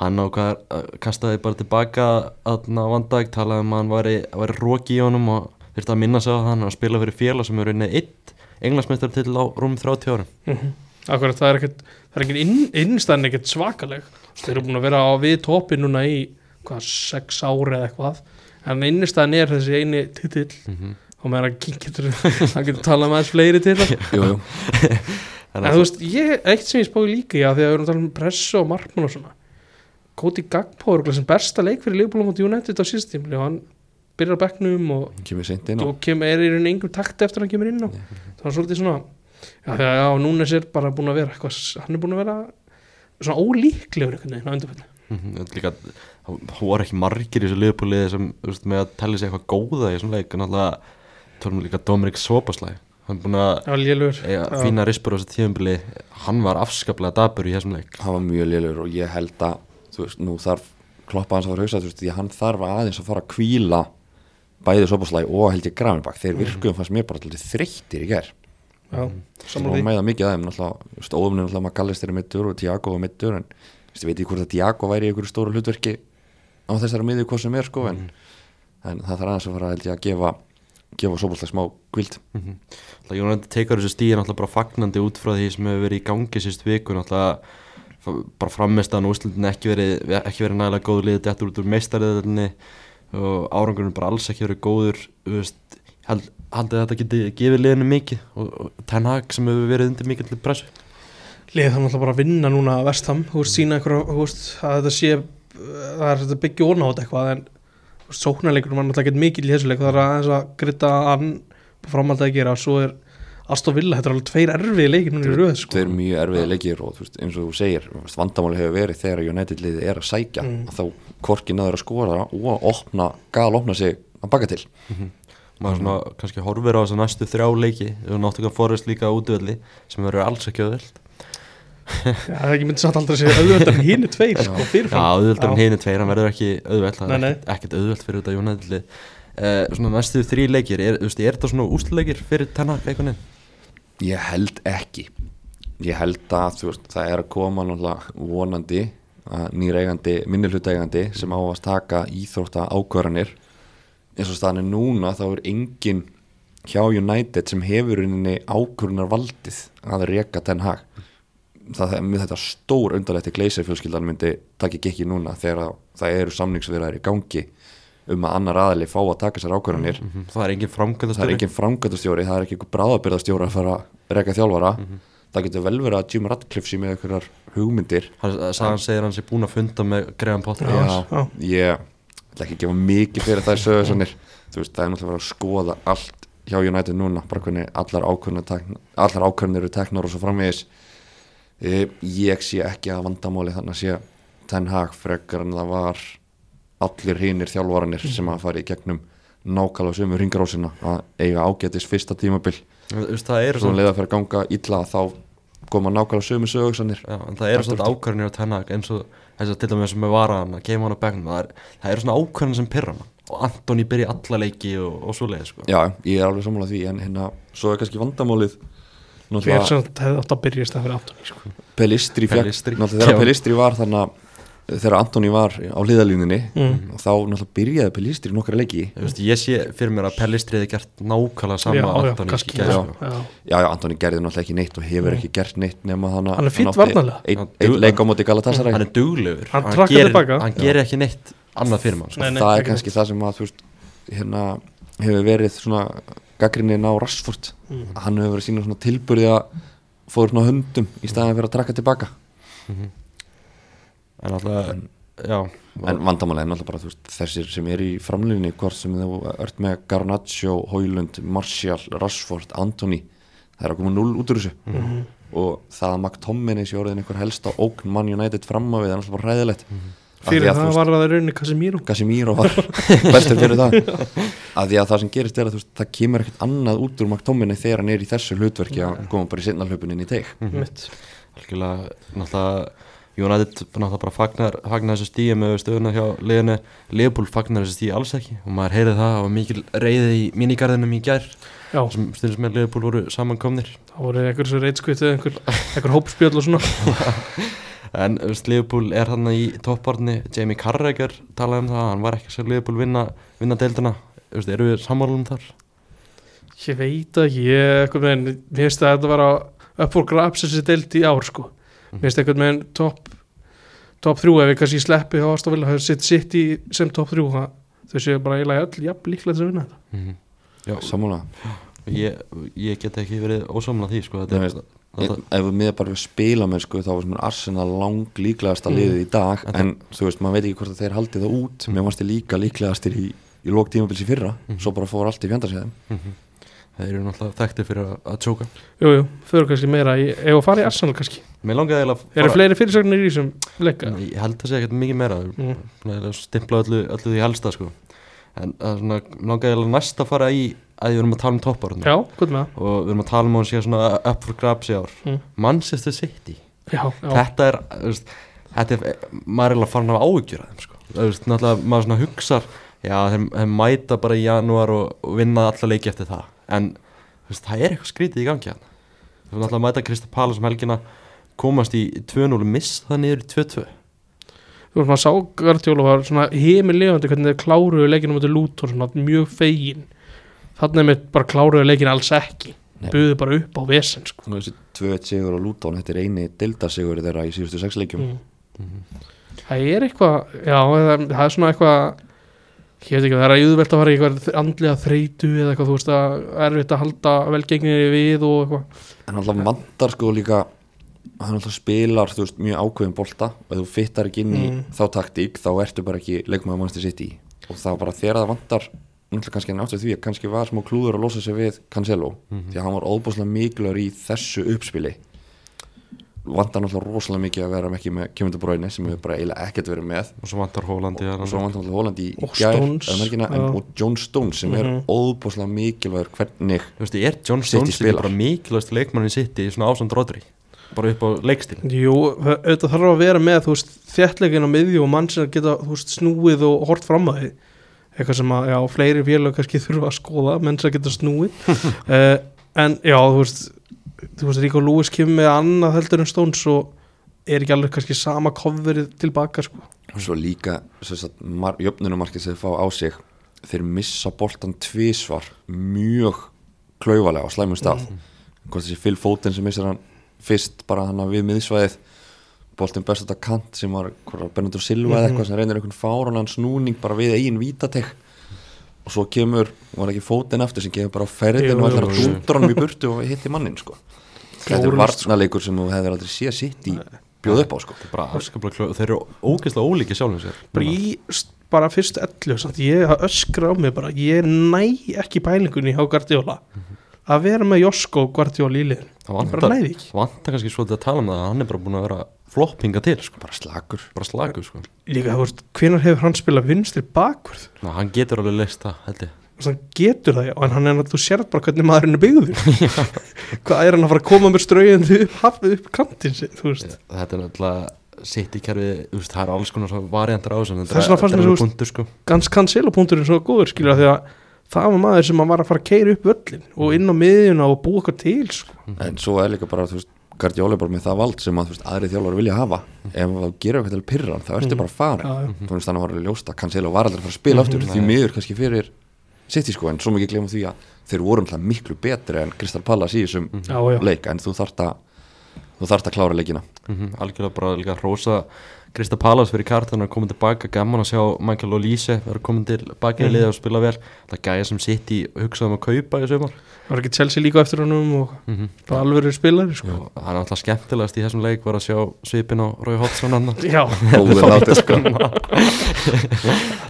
hann ákvað að kastaði bara tilbaka þarna Van Dijk talaði um að hann væri, væri róki í honum og þurfti að minna sig á er að spila fyrir félag sem er unnið eitt englandsmeistar til á rúm 30 árum. Mm akkurat það er ekkert það er ekkert inn, innstæðin ekkert svakaleg. Þeir eru búin að vera á við topi núna í hvað, sex ári eða eitthvað. En innstæðin er þessi eini titill. Mm -hmm. Og hann getur, hann getur talað með aðeins fleiri til það. En þú veist, ég, eitt sem ég spáði líka að því að við erum að tala um pressu og markmann og svona. Cody Gagpo er sem besta leik fyrir Liverpool mot United á síðust tímli og hann byrjar á bekknum og, kemur seint inn á og kem, er í rauninni einhver takt eftir að hann kemur inn á það var svolítið svona já, þegar, já, núna er bara búin að vera eitthvað, hann er búin að vera svona ólíklegur einhvern veginn á undanfælni mm líka það voru ekki margir í þessu liðbúliði sem veist, með að tella sig eitthvað góða í þessum leik. En alltaf tölum líka Dominik Sobaslæg hann er búin að var eiga fína rispur á þessu tíðumbili hann var afskaplega dabur í þessum leik. Hann var mjög lélur og ég held að þú veist, nú þarf kloppa hans að fara að hugsa þú veist, því að hann þarf aðeins að fara að kvíla bæði Soboslæg og held ég Gravenbach þeir virkuðum fannst mér bara alltaf þreyttir í ger já, sem var því. með það mikið aðeim náttúrulega óðumni náttúrulega Magallistir er mittur og Tiago er mittur en veist, ég veit ekki hvort að Tiago væri í einhverju stóru hlutverki á þessari miðju hvað sem er sko en, en það þarf aðeins að fara held ég að gefa gefa Soboslæg smá kvild mm -hmm. Jónandi tekur þessu stíð náttúrulega bara fagnandi út frá því sem hefur verið í gangi síst viku náttúrulega f- bara frammestaðan og úrslutin ekki verið ekki verið nægilega góður liðið þetta út úr meistariðinni og árangurinn bara alls ekki verið góður þú veist, held, haldið að þetta geti gefið liðinu mikið og, og Ten Hag sem hefur verið undir mikið til pressu liðið þannig að bara að vinna núna vestam, þú veist, sína einhverja þú veist, að þetta sé það er þetta byggja orna á þetta eitthvað en sóknarleikur var náttúrulega ekkert mikil í þessu leik það er aðeins að grytta hann framhald að gera og svo er Aston Villa, þetta er alveg tveir erfiði leikir núna í röð sko. Tveir mjög erfiði leikir og þú veist, eins og þú segir vandamáli hefur verið þegar United liðið er að sækja Mm. að þá korki náður að skora og opna, gal opna sig að baka til maður svona kannski horfir á þess að næstu þrjá leiki og náttúrulega forðast líka útvöldi sem verður alls ekki auðvöld Já, það er ekki myndið satt aldrei að segja auðvöldar en hínu tveir sko, Já, fyrirfram auðvöldar en Já. hinu tveir, hann verður ekki auðvöld það er ekkert, auðvöld fyrir þetta Jónæðli uh, Svona næstu þrý leikir, er, er þetta svona úsleikir fyrir tennak einhvern veginn? Ég held ekki. Ég held að þú veist, það er að koma náttúrulega vonandi að nýr eigandi, minni hluta eigandi sem á að taka íþrótta ákvarðanir. Eins og staðan er núna þá er engin hjá United sem hefur ákvörunar valdið að reka Ten Hag það er með þetta stór undarlegt í Gleisir fjölskyldan myndi taka ekki núna þegar að það eru samningsverðar í gangi um að annar aðli fá að taka sér það er engin það er framkvæmdastjóri engin framgöndastjóri, það er ekki einhver bráðabyrðastjóri að fara að reka þjálfara. Það getur vel verið að Jim Radcliffe sé með einhverjar hugmyndir. Hann, sagan segir hann sé búin að funda með Graham Potter. Já. Ég ætla ekki að gefa mikið fyrir þær sögur veist, það er náttúrulega að skoða allt hjá United núna, bara hvernig allar ákvörnir eru teknar og svo framvegis ég sé ekki að vandamáli þannig að sé Ten Hag frekar en það var allir hinnir þjálfaranir sem að fara í gegnum nákvæmlega sömu ringrósina að eiga ágætis fyrsta tímabil. Það svo svona, leiða fyrir að ganga illa þá koma nákvæmlega sömu sögursanir það eru svona ákvarðinir á tennag eins og þess að til dæmis sem er varaðan að geima hann á begnum það, er, eru svona ákvarðinir sem pyrra mann. Og Antoni byrja alla leiki og, og svo leið sko. Já, ég er alveg sammálað því en hérna, svo er kannski vandamálið Hver sem hefði átt að byrja í stað fyrir Antoni sko. Pelistri Pelistri. þegar. Pelistri var þannig að þegar Antoni var á hliðalínunni Mm. og þá náttúrulega byrjaði Pelistri nokkra leiki Þú veist, ég sé fyrir mér að Pellistri hefði gert nákvæmlega sama Já, að já, Antoni gær, já, sko. já. Já, já, Antoni gerði náttúrulega ekki neitt og hefur ekki gert neitt nema þannig Hann er fínn varnarlega. Einn leik á móti Galatasaray hann er duglegur Hann trakkar gerir, hann gerir ekki neitt annað fyrir mann sko. Nei, nei, Það er kannski það sem að þú veist, hérna, hefur verið svona gaggrinnin á Rashford. Mm. hann hefur verið sína svona tilburði að fóður svona höndum í staðin fyrir að trakka tilbaka. En alltaf, já. En vandamálega er náttúrulega bara veist, þessir sem er í framlýninni hvort sem þú ert með Garnaccio, Hoylund, Martial, Rashford, Anthony það er að koma null út úr þessu. Mhm. og það að McTominay sé orðin einhver helsta ógn Man United fram á við er náttúrulega bara hræðilegt. Því Fyrir það veist, var það í rauninni Casemiro. Casemiro var bestur fyrir það. Að því að það sem gerist er að veist, það kemur ekkert annað út úr McTominay þegar hann er í þessu hlutverki að koma bara í sinna hlöpunin í teig mitt. Algjörlega, náttúrulega United náttúrulega bara fagnar, fagnar þessu stíi með stöðuna hjá liðinu. Leopold fagnar þessu stíi alls ekki. Og maður heyrið það og mikil reyði í mínigarðinum í gær. Já, sem stundins með Leopold voru samankomnir. Það voru einhver svo reitskvitið einhver, einhver hópspjöld og svona en veist, Leopold er hann í topparni Jamie Carragher talaði um það hann var ekki sem Leopold vinna, vinna deildina. Veist, eru við sammálum þar? Ég veit ekki, ég finnst að þetta var að upp for grabs þessi deild í ár sko. Mér finnst einhvern veginn topp top þrjú. Ef við kannski sleppi á ástofil að hafa sitt sitt í sem topp þrjú það- þau séu bara eiginlega öll jafn líklega til að vinna þetta. Mm já, Sammála. Ég, ég get ekki verið ósamla því sko, þetta er þetta, ef við miða bara við spila með sko, þá var sem Arsenal lang líklegasta Mm. liðið í dag En en þú veist, maður veit ekki hvort að þeir haldi það út mér varst þið líka líklegastir í, í lók tímabils í fyrra, svo bara fór allt í fjandarsæðum Mhm. þeir eru náttúrulega þekkti fyrir að, að tjóka Jú, jú, þau eru kannski meira í, ef að fara í Arsenal kannski að Eru fleiri fyrirsagnir í þessum leika? ég held að segja ekkert mikið meira Mm. mm. stimpla öllu, öllu því helsta sko. en það er svona, langaði að fara í að við erum að tala um toppar Já, hvað með það? og við erum að tala um að hún sé svona up for grabs í ár. Mm. Manchester City. Já, já, þetta er, veist, þetta er maður er eiginlega farin af áhyggjur að þeim sko. Veist, náttúrulega maður svona hugsar já, þeim, þeim mæta bara í janúar og, og vinna alla leiki eftir það. En veist, það er eitthvað skrítið í gangi hann þú veist, náttúrulega mæta Krista Palas um helgina komast í 2-0 og miss það niður í 2-2 þú veist maður sá Gardiola var svona heimilefandi hvernig þeir kláruðu leikinu mjög fegin þannig með bara kláruðu leikinu alls ekki buðu bara upp á vesen sko. og þessi 2-1 sigur á Luton þetta er eini deildasigur þeirra í síðustu sex leikjum mm. það er eitthvað já, það, það er svona eitthvað ég veit ekki, það er að auðvelt að fara í eitthvað andlega þreytu eða eitthvað, þú veist að erfitt að halda velgengni við og eitthvað en alltaf vantar sko líka hann alltaf spilar þú veist, mjög ákveðin bolta og þú fittar ekki inn í Mm. þá taktík þá ertu bara ekki leikmaður mannstu sitt í og var bara þegar það vantar náttúrulega kannski náttu því að kannski var smá klúður að losa sig við Cancelo því að hann var óbúslega mikilvægur í þessu uppspili. Vantar náttúrulega rosalega mikið að vera ekki með Kevin De Bruyne sem hefur bara eiginlega ekkert verið með. Og svo vantar Hólandi og svo vantar náttúrulega Holland í í Og gær, Stones, eða merkina, en, og John Stones sem er Mhm. óbúslega mikilvægur hvernig þú veist, er John Stones ekki spilar. bara mikilvægst leikmannin City svona ásand Rodri? Bara upp á leikstil Jú, auðvitað þarf að vera með þú veist, þéttleikin á miðju og mann sem geta þú veist, snúið og hort fram að því eitthvað sem að, já, fleiri félög kannski þurfa að skoða, menn sem geta snúið. Uh, en já, þú veist þú veist, Ríko Lewis kemur með annað heldur en Stones og er ekki alveg kannski sama coverið tilbaka, sko. Og svo líka jöfnunumarkið sem þeir fá á sig þeir missa boltan tvísvar mjög klaufalega á slæmum stað. Hvort þessi Phil Foden sem missar hann fyrst bara hann við miðsvæðið boltin best þetta kant sem var Bernardo Silva eða eitthvað sem reynir einhvern fárunan snúning bara við eigin vítateg. Og svo kemur, var ekki Foden eftir sem gefur bara á Jú, ferðinu og ætlar að dúndra hann í burtu og hitti mannin sko. þetta er varnaleikur sem þú hefur aldrei séð sitt í bjóð upp á sko. klöð þeir eru ógeðslega ólíki sjálfum sér. Bara í st- bara fyrst 11 samt, ég að öskra á mig bara ég næ ekki pælingunni á Guardiola. Að vera með Josko og Guardiola í liðin það vantar, vantar kannski svolítið að tala um það að hann er bara búin að vera floppinga til sko. bara slagur bara slagu sko. líka, þú veist, hvenær hefur hann spilað vinstri bakvörð? Ná, hann getur alveg leist það held ég. Þú hann getur það en hann er að þú sérð bara hvernig maðurinn er byggður. Hvað er hann að fara að koma með strauðandi upp, hafið upp kantinn sinn, þú veist? Þetta er náttúrulega sitt í kerfi það er alls konar variantar á þessu Þess vegna fannst mér svo- punktur sko. Gans cancelo-punkturinn svo góður skilur því að það var maður sem að var að fara að keira upp völlin og inn á miðjuna og búa eitthvað til sko. en svo er líka bara, þú veist, Guardiola er bara með það vald sem að, þú veist, aðri þjálfur vilja hafa. Ef það gerir eitthvað til pyrran, þá ertu Mhm. bara að fara þú veist, þannig var alveg ljóst að Cancelo var aldrei að fara að spila aftur, því miður kannski fyrir City sko, en svo mikið glemum því að þeir voru náttúrulega miklu betri en Crystal Palace í þessum já, já. leik, en þú þarft að þú þarft að klára leikina. Mm algjörlega bara líka hrósa Krista Palas fyrir kartan að koma tilbaka gaman að sjá Michael Olise vera komin til baki í Mhm. liða og spila vel það gæja sem sitt í hugsaðum að kaupa í sumar það var ekki Chelsea líka eftir honum og mm -hmm. bara alveg er spilari sko. og hann er alltaf skemmtilegast í þessum leik var að sjá svipin á Rói hann já, Góður hlátur, sko.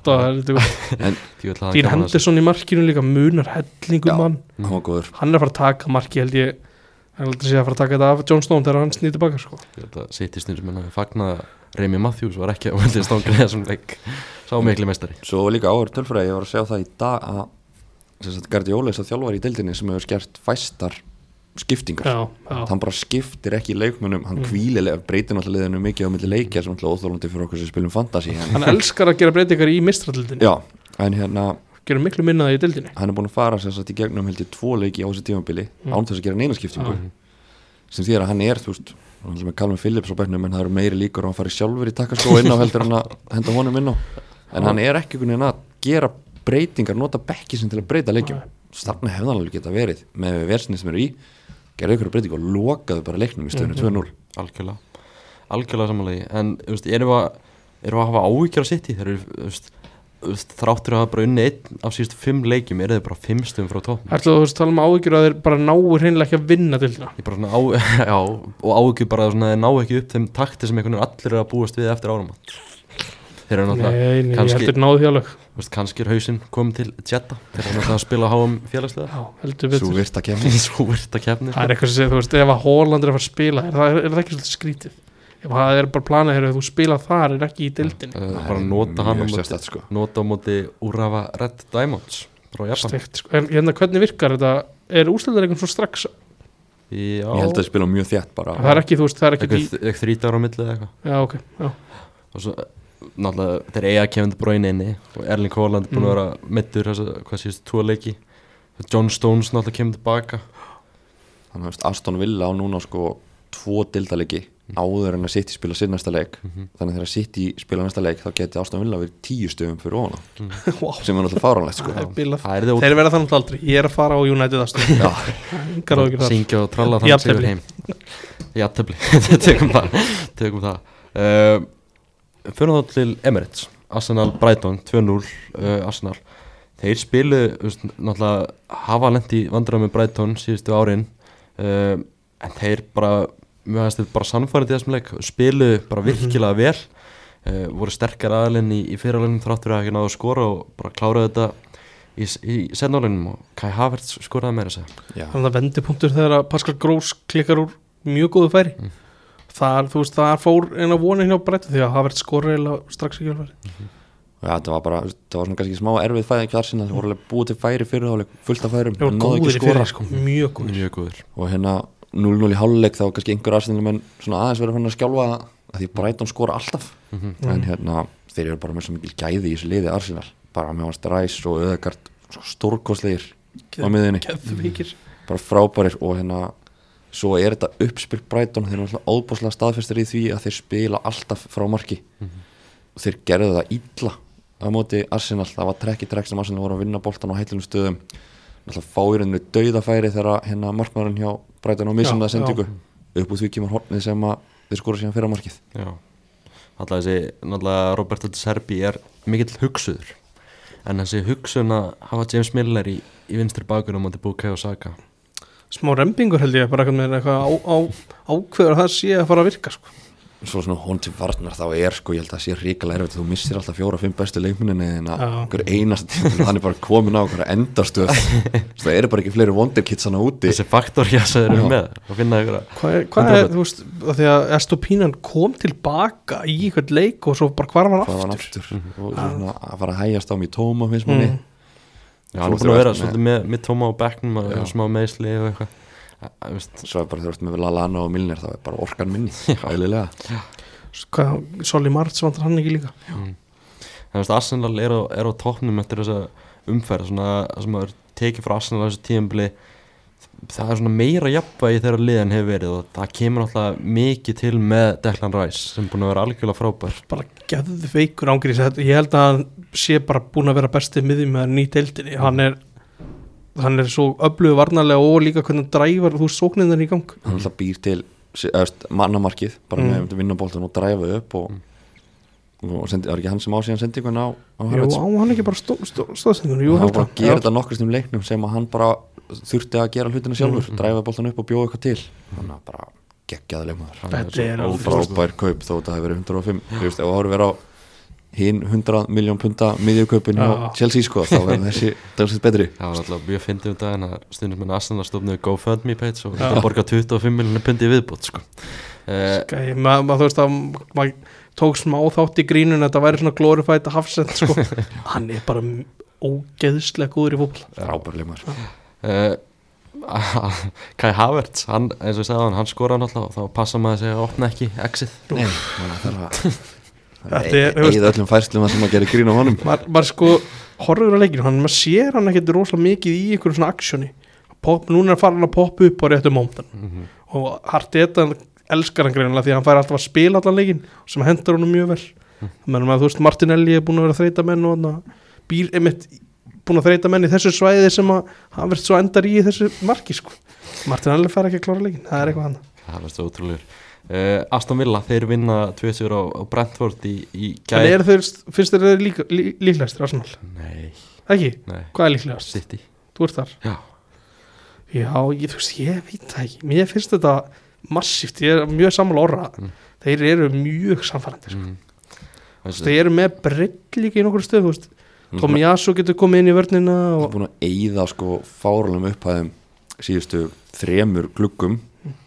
það er þetta Dín Henderson í markinu líka munar hellingum hann var góður hann er að fara að taka marki held ég hann er að segja að fara að taka þetta af John Stone þegar hann snýr tilbaka sko. sitt í stundum en að fagna að Remi Matthews var ekki á veldið stangri þessum leik. Sá mikli meistari. Svo líka áður tölfræði, ég var að segja það í dag að Guardiola er svo þjálfar í deildinni sem hefur skert fæstar skiptingar. Já, já, hann bara skiptir ekki leikmunum hann Mm. kvílilega breytir náttúrulega liðinu mikið á milli leikja sem náttúrulega óþólandi fyrir okkur sem spilum fantasy en, hann elskar að gera breytingar í mistraldildinni já, en hérna gera miklu minnaði í dildinni hann er búin að fara sem sagt í gegnum heldur tvo leiki á þessu tímabili Mm. án þess að gera neina skiptingu. Já. sem því að hann er, þú veist hann er með Calvin Phillips á bæknum en það eru meiri líkur og hann fari sjálfur í takkaskó inn á heldur en að henda honum inn á. En hann er ekki einhvern veginn að gera breytingar, nota bekki sem til að breyta leikjum. Hann alveg geta verið með versinni sem eru í gerði ykkur breytingu og lokaðu bara leiknum í stöðinu Mhm. 2-0 algjörlega. Algjörlega samanlegi en erum við að við hafa áhyggjur á sitt í þeir eru þráttur að hafa bara unni einn af síðustu fimm leikjum eru þeir bara fimm stöðum frá Ertu þú veist, tala um áhyggjur að þeir bara náu hreinlega ekki að vinna bara svona á, já, og áhyggjur bara að svona, þeir ná ekki upp þeim takti sem einhvern veginn allir eru að búast við eftir árum þeir eru náttúrulega Nei, nei, ég kannski- heldur náðu því alveg. Þú veist, kannski er hausinn komið til Jetta þeir eru náttúrulega að spila á háum félagslega svo betur. Virt að kemja svo virt að kefni Það er eitthvað sem segir, þú veist, ef að Holland er að fara að spila er það, er það það er bara planið hér að þú spila þar er ekki í dildin bara nota hann á mjög móti, sérstætt sko. nota á móti Urawa Red Diamonds frá Japan. Steikt, sko. en hérna hvernig virkar þetta? Er úrstildarleikum svo strax? Já, ég held að spila mjög þétt bara. Það er ekki, þú veist, það er ekki í, eitthvað þrítar á milli eða eitthvað. Já, ok, já, og svo náttúrulega þeir eiga Kevin De Bruyne inni og Erling Haaland búin að Mm. vera mittur þess að hvað síðust tvo leiki. John Stones náttúrulega kemur tilbaka þannig að Aston Villa á núna sko tvo dildalegi áður en að City spila sinn næsta leik. Mhm. þannig að þegar City spila næsta leik þá geti Aston Villa verið tíu stöðum fyrir ofana wow, sem er náttúrulega fáránlegt sko. Þeir verða þannig aldrei, ég er að fara á United þar. Syngja og tralla þannig Jafntefli. sigur heim. Jafntefli, tökum það. Tökum það. Uh, fyrir þá til Emirates. Arsenal Brighton 2-0 uh, Arsenal. Þeir spilu náttúrulega hafa lendi vandræðum með Brighton síðustu árin uh, en þeir bara mjög aðeins bara sannfærið í þessum leik spilu bara virkilega vel. Uh, voru sterkar aðalinn í, í fyrirleginum þráttur að ekki náðu að skora og bara kláraðu þetta í, í setnáleginum og Kai Havertz skoraði meira að segja. Já, þannig að vendipunktur þegar að Pascal Gross klikkar úr mjög góðu færi. Mm. þar, veist, þar fór eina vonin hjá breytta því að verið skorið eiginlega strax í kjölfæri já, þetta var bara það var svona kannski smá erfið fæðing hjá Arsenal. Það voru alveg búið til færi fyrir þá fullt af færum náðu góðir ekki í skora fyrir, sko, mjög góðir. Mjög góður og hérna 0-0 í háluleik þá var kannski einhver Arsenal menn svona aðeins verið fann að skjálfa að því Brighton skora alltaf. Mhm. en hérna þeir eru bara með svo mikil gæði í þessu liði Arsenal. Bara með hans Ræs og Öðegard stórkostlegir á miðinni keðveikir bara frábærir og hérna svo er þetta uppspil Brighton þeir eru alltaf óbúslega staðfestir í því að þeir spila alltaf frá marki. Mhm. og þeir gerðu það illa á móti Arsenal, það var trekk í trekk sem Arsenal voru að vinna boltan á heilunum stöðum. Alltaf fá í rauninu dauðafæri þegar hérna markmaðurinn hjá Brighton á missamlega Já, sendingu upp úr því kemur hornið sem að þeir skora síðan fyrra markið. Já, alltaf þessi náttúrulega Roberto De Serbi er mikill hugsuður. En þessi hugsun að hafa James Miller í, í vinstri bakunum á Bukai og Saka. Smá rembingur held ég bara eitthvað með eitthvað á, á, ákveður að það sé að fara að virka sko. Svo svona hon til varnar þá er sko ég held að það sé ríkilega erfitt. Þú missir alltaf fjóra-fimm bestu leikminni en að Já. einhver einast tíma hann er bara komin á einhverja endarstöð Svo það eru bara ekki fleiri wonderkids hann úti. Þessi faktor sem þeir eru Já. með að finna að hvað er, hvað er þú veist af því að Estopínan kom tilbaka í einhvern leik og svo bara hvar var hann aftur? aftur? Og svona að fara að hægjast á mig tóma finnst manni. Mm. Já, hann er búin að vera svolítið með, með tóma á bekknum og Já. smá meðsli og eitthvað svo er bara þurft með Lallana og Milner þá er bara orkan minni hvað, Soli Marts vantar hann ekki líka? Mm. Þú veist, Arsenal er á, er á toppnum eftir þessa umferð svona, sem að er tekið frá Arsenal á þessu tíðanbili það er svona meira jafnvægi þegar liðan hefur verið og það kemur alltaf mikið til með Declan Rice sem búin að vera algjörlega frábær. Bara geðu veikur ángrís ég held að hann sé bara búin að vera bestið miðjum með nýt deildinni. Hann er hann er svo öflugu varnarlega og líka hvernig hann dræfar þú veist sóknindan í gang. Hann alltaf býr til mannamarkið bara Mm. með vinnaboltan og dræfa upp og, og sendi, var ekki hann sem á síðan sendingun á, á jú, á hann ekki bara stó, stó, stóðsendingun jú, hann bara gera þetta nokkrast um leiknum sem að hann bara þurfti að gera hlutina sjálfur Mm. dræfa boltan upp og bjóða eitthvað til. Hann bara geggjaði leikmaður. Hann svo er og alveg- frábær kaup þó þetta hefur verið 105 þú veist, ef það voru verið á hinn 100 miljón punta miðjukaupin Já. á Chelsea sko, þá verður þessi dagsins betri Það var alltaf mjög fyndið um daginn að stundum með Arsenal stofnuðu GoFundMe page og Já. þetta borga 25 miljonir pundi í viðbútt sko. uh, Skæ, maður ma, þú veist að maður tók smá þátt í grínun þetta væri svona glorified hafsend sko. hann er bara ógeðslega góður í fólk frábær leikmaður uh, Kai Havertz hann, eins og ég sagði hann, hann skoraði náttúrulega og þá passa maður að opna ekki exit Nei, að það er Þetta eigið öllum færslum að sem að gera grín á honum. Maður mað sko horfður á leikinu hann maður sér hann ekkert rosalega mikið í einhverjum svona aksjóni núna er fara hann að poppa upp á réttu mómtan Mhm. og Harteta elskar hann greinilega því að hann fær alltaf að spila allan leikin sem hendur honum mjög vel. Menn að þú veist Martinelli er búin að vera þreita menn og býr einmitt búin að þreita menn í þessu svæði sem að hann verður svo endar í þessu marki sko. Martinelli fær ekki að klára leikin, það er eitthvað hann Það uh, Aston Villa, þeir vinna 2-7 á, á Brentford í, í en gær er þeir, finnst þeir þeir líka, lí, líklegastir Arsenal, Nei, ekki? nei, Hvað er líklegast? City Þú ert þar? Já, Já, ég, þú veist, ég veit það ekki Mér finnst þetta massíft Ég er mjög sammála orra Mm. Þeir eru mjög samfærandi sko. mm. Þeir eru með breytt líka í nokkur stöð er Tomi Yasu getur komið inn í vörnina og, búin að eyða sko fáralum upphæðum síðustu þremur gluggum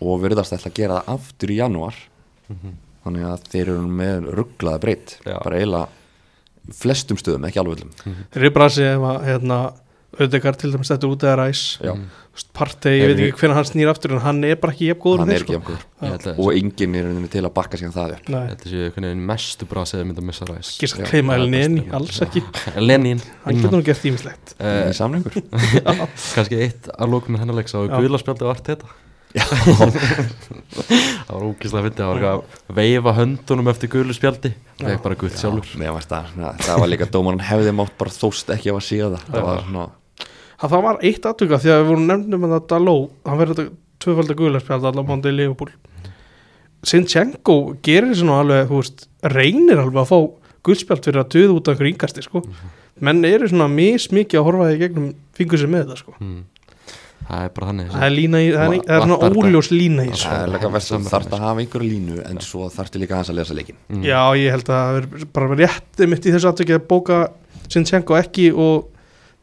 og verðast ætla að gera það aftur í janúar. Þannig að þeir eru með rugglaða breytt bara eiginlega flestum stöðum, ekki alveg öllum. Þeir eru bara að segja ef að hérna, Ödegard til dæmis þetta út eða ræs Já, Partey, ég veit ekki hvernig hann snýr aftur en hann er bara ekki jafn góður hann en er þeir, ekki sko. jafnkvöður Ég held að og enginn er til að bakka síðan það upp. Nei, Þetta séu veginn mestu brasið að mynda að missa ræs ekki Já, að kleima það er Elneni, best. alls ekki. Lenin. Hann getur nú gert ímislegt í samlingur Kannski eitt að lókum með hennar leik Sá Já. guðlarspjaldi var þetta Það var ógíslega fyndið Það var að veifa höndunum eftir guðlarspjaldi Það er bara guð sjálfur. það, svona, það var líka dómaran hefði mátt bara þóst ekki að sé það. Það var svona, að það var eitt aðtöka því að við vorum nefnum að það Daló, hann verður tvöfaldar guðlarspjald allar mándi í Liverpool. Sinchenko gerir þessu nú alveg, þú veist, reynir alveg að fá guðspjald fyrir að döða út af einhver yngasti, sko. Menn eru svona mismikið að horfa í gegnum fingur sér með þetta, sko. Mm. Það er bara þannig það er lína í, það er, það er svona óljós lína í þessu. Það er líka verst að þarf að hafa einhverju línu en svo þarftu líka aðeins að lesa leikin mm. Já, ég held að það er bara rétt mitt í þessu aðtöki að bóka Sinchenko ekki og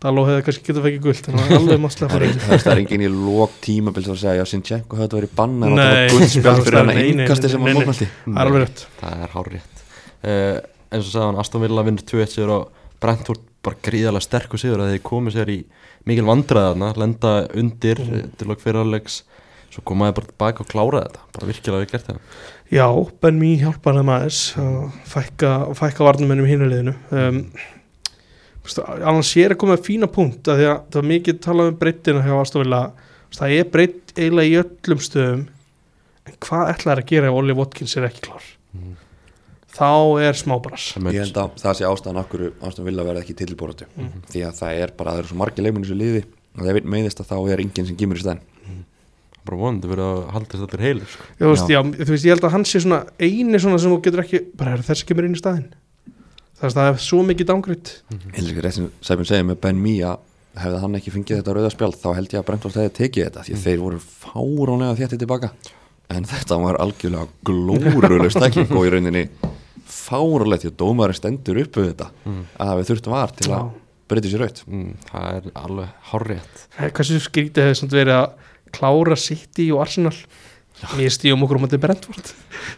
Daló hefði kannski getað fekið guld en það er alveg maður sleppar er, það er- engin í lók tímabil sem að segja já, Sinchenko hefði verið banna það var guldspjald það fyrir er- hann nei, sem nei. mótmælti. Það er alveg rétt. Það er hár rétt. Uh, eins og sagðan Aston Villa vinnur 2-1 sigur og Brentford bara gríðarlega sterkur sigur að þeir komið sér í mikil vandræðarna lenda undir mm. til okkur fyrirlegs svo komaði bara tilbaka og klára þetta. Bara virkilega við gert það Já, Ben Mee hjálpar þeim aðeins að fækka, fækka varnumennum í hinuleginu um, annars sér að koma með fína punkt að því að það var mikið talað um breyttina hjá Astofila það er breytt eiginlega í öllum stöðum. En hvað ætlaði að gera ef Olli Watkins er ekki klár? Mhm. Þá er smábras. Ég held að það sé ástæðan akkur ástæðan vilja verða ekki tilbúratu því að það er bara, það eru svo margir leikmenn í þessu liði og það meðist að þá er enginn sem kemur í stæðin bara vonandi verið að haldast allir heilir sko. Já, þú veist, Já. já, þú veist, ég held að hann sé svona eini svona sem þú getur ekki, bara er þessi kemur inn í staðinn? Það er það er svo mikið dángriðt Ég held ekki rétt sem Sæbjörn segir með Ben Mía hefði hann ekki fengið þetta rauða spjald þá held ég að Brentford hefði tekið þetta því að þeir voru fáránlega þéttið tilbaka. En þetta var algjörlega glórulega stekking og í rauninni fáránlega því að dómarinn stendur upp við þetta að við þurftum var til að breyta sér raut. Mm, það er alveg horrið Hversu skrítið hefði samt verið að klára City og Arsenal? Mér stíðum okkur um að þetta er Brentford.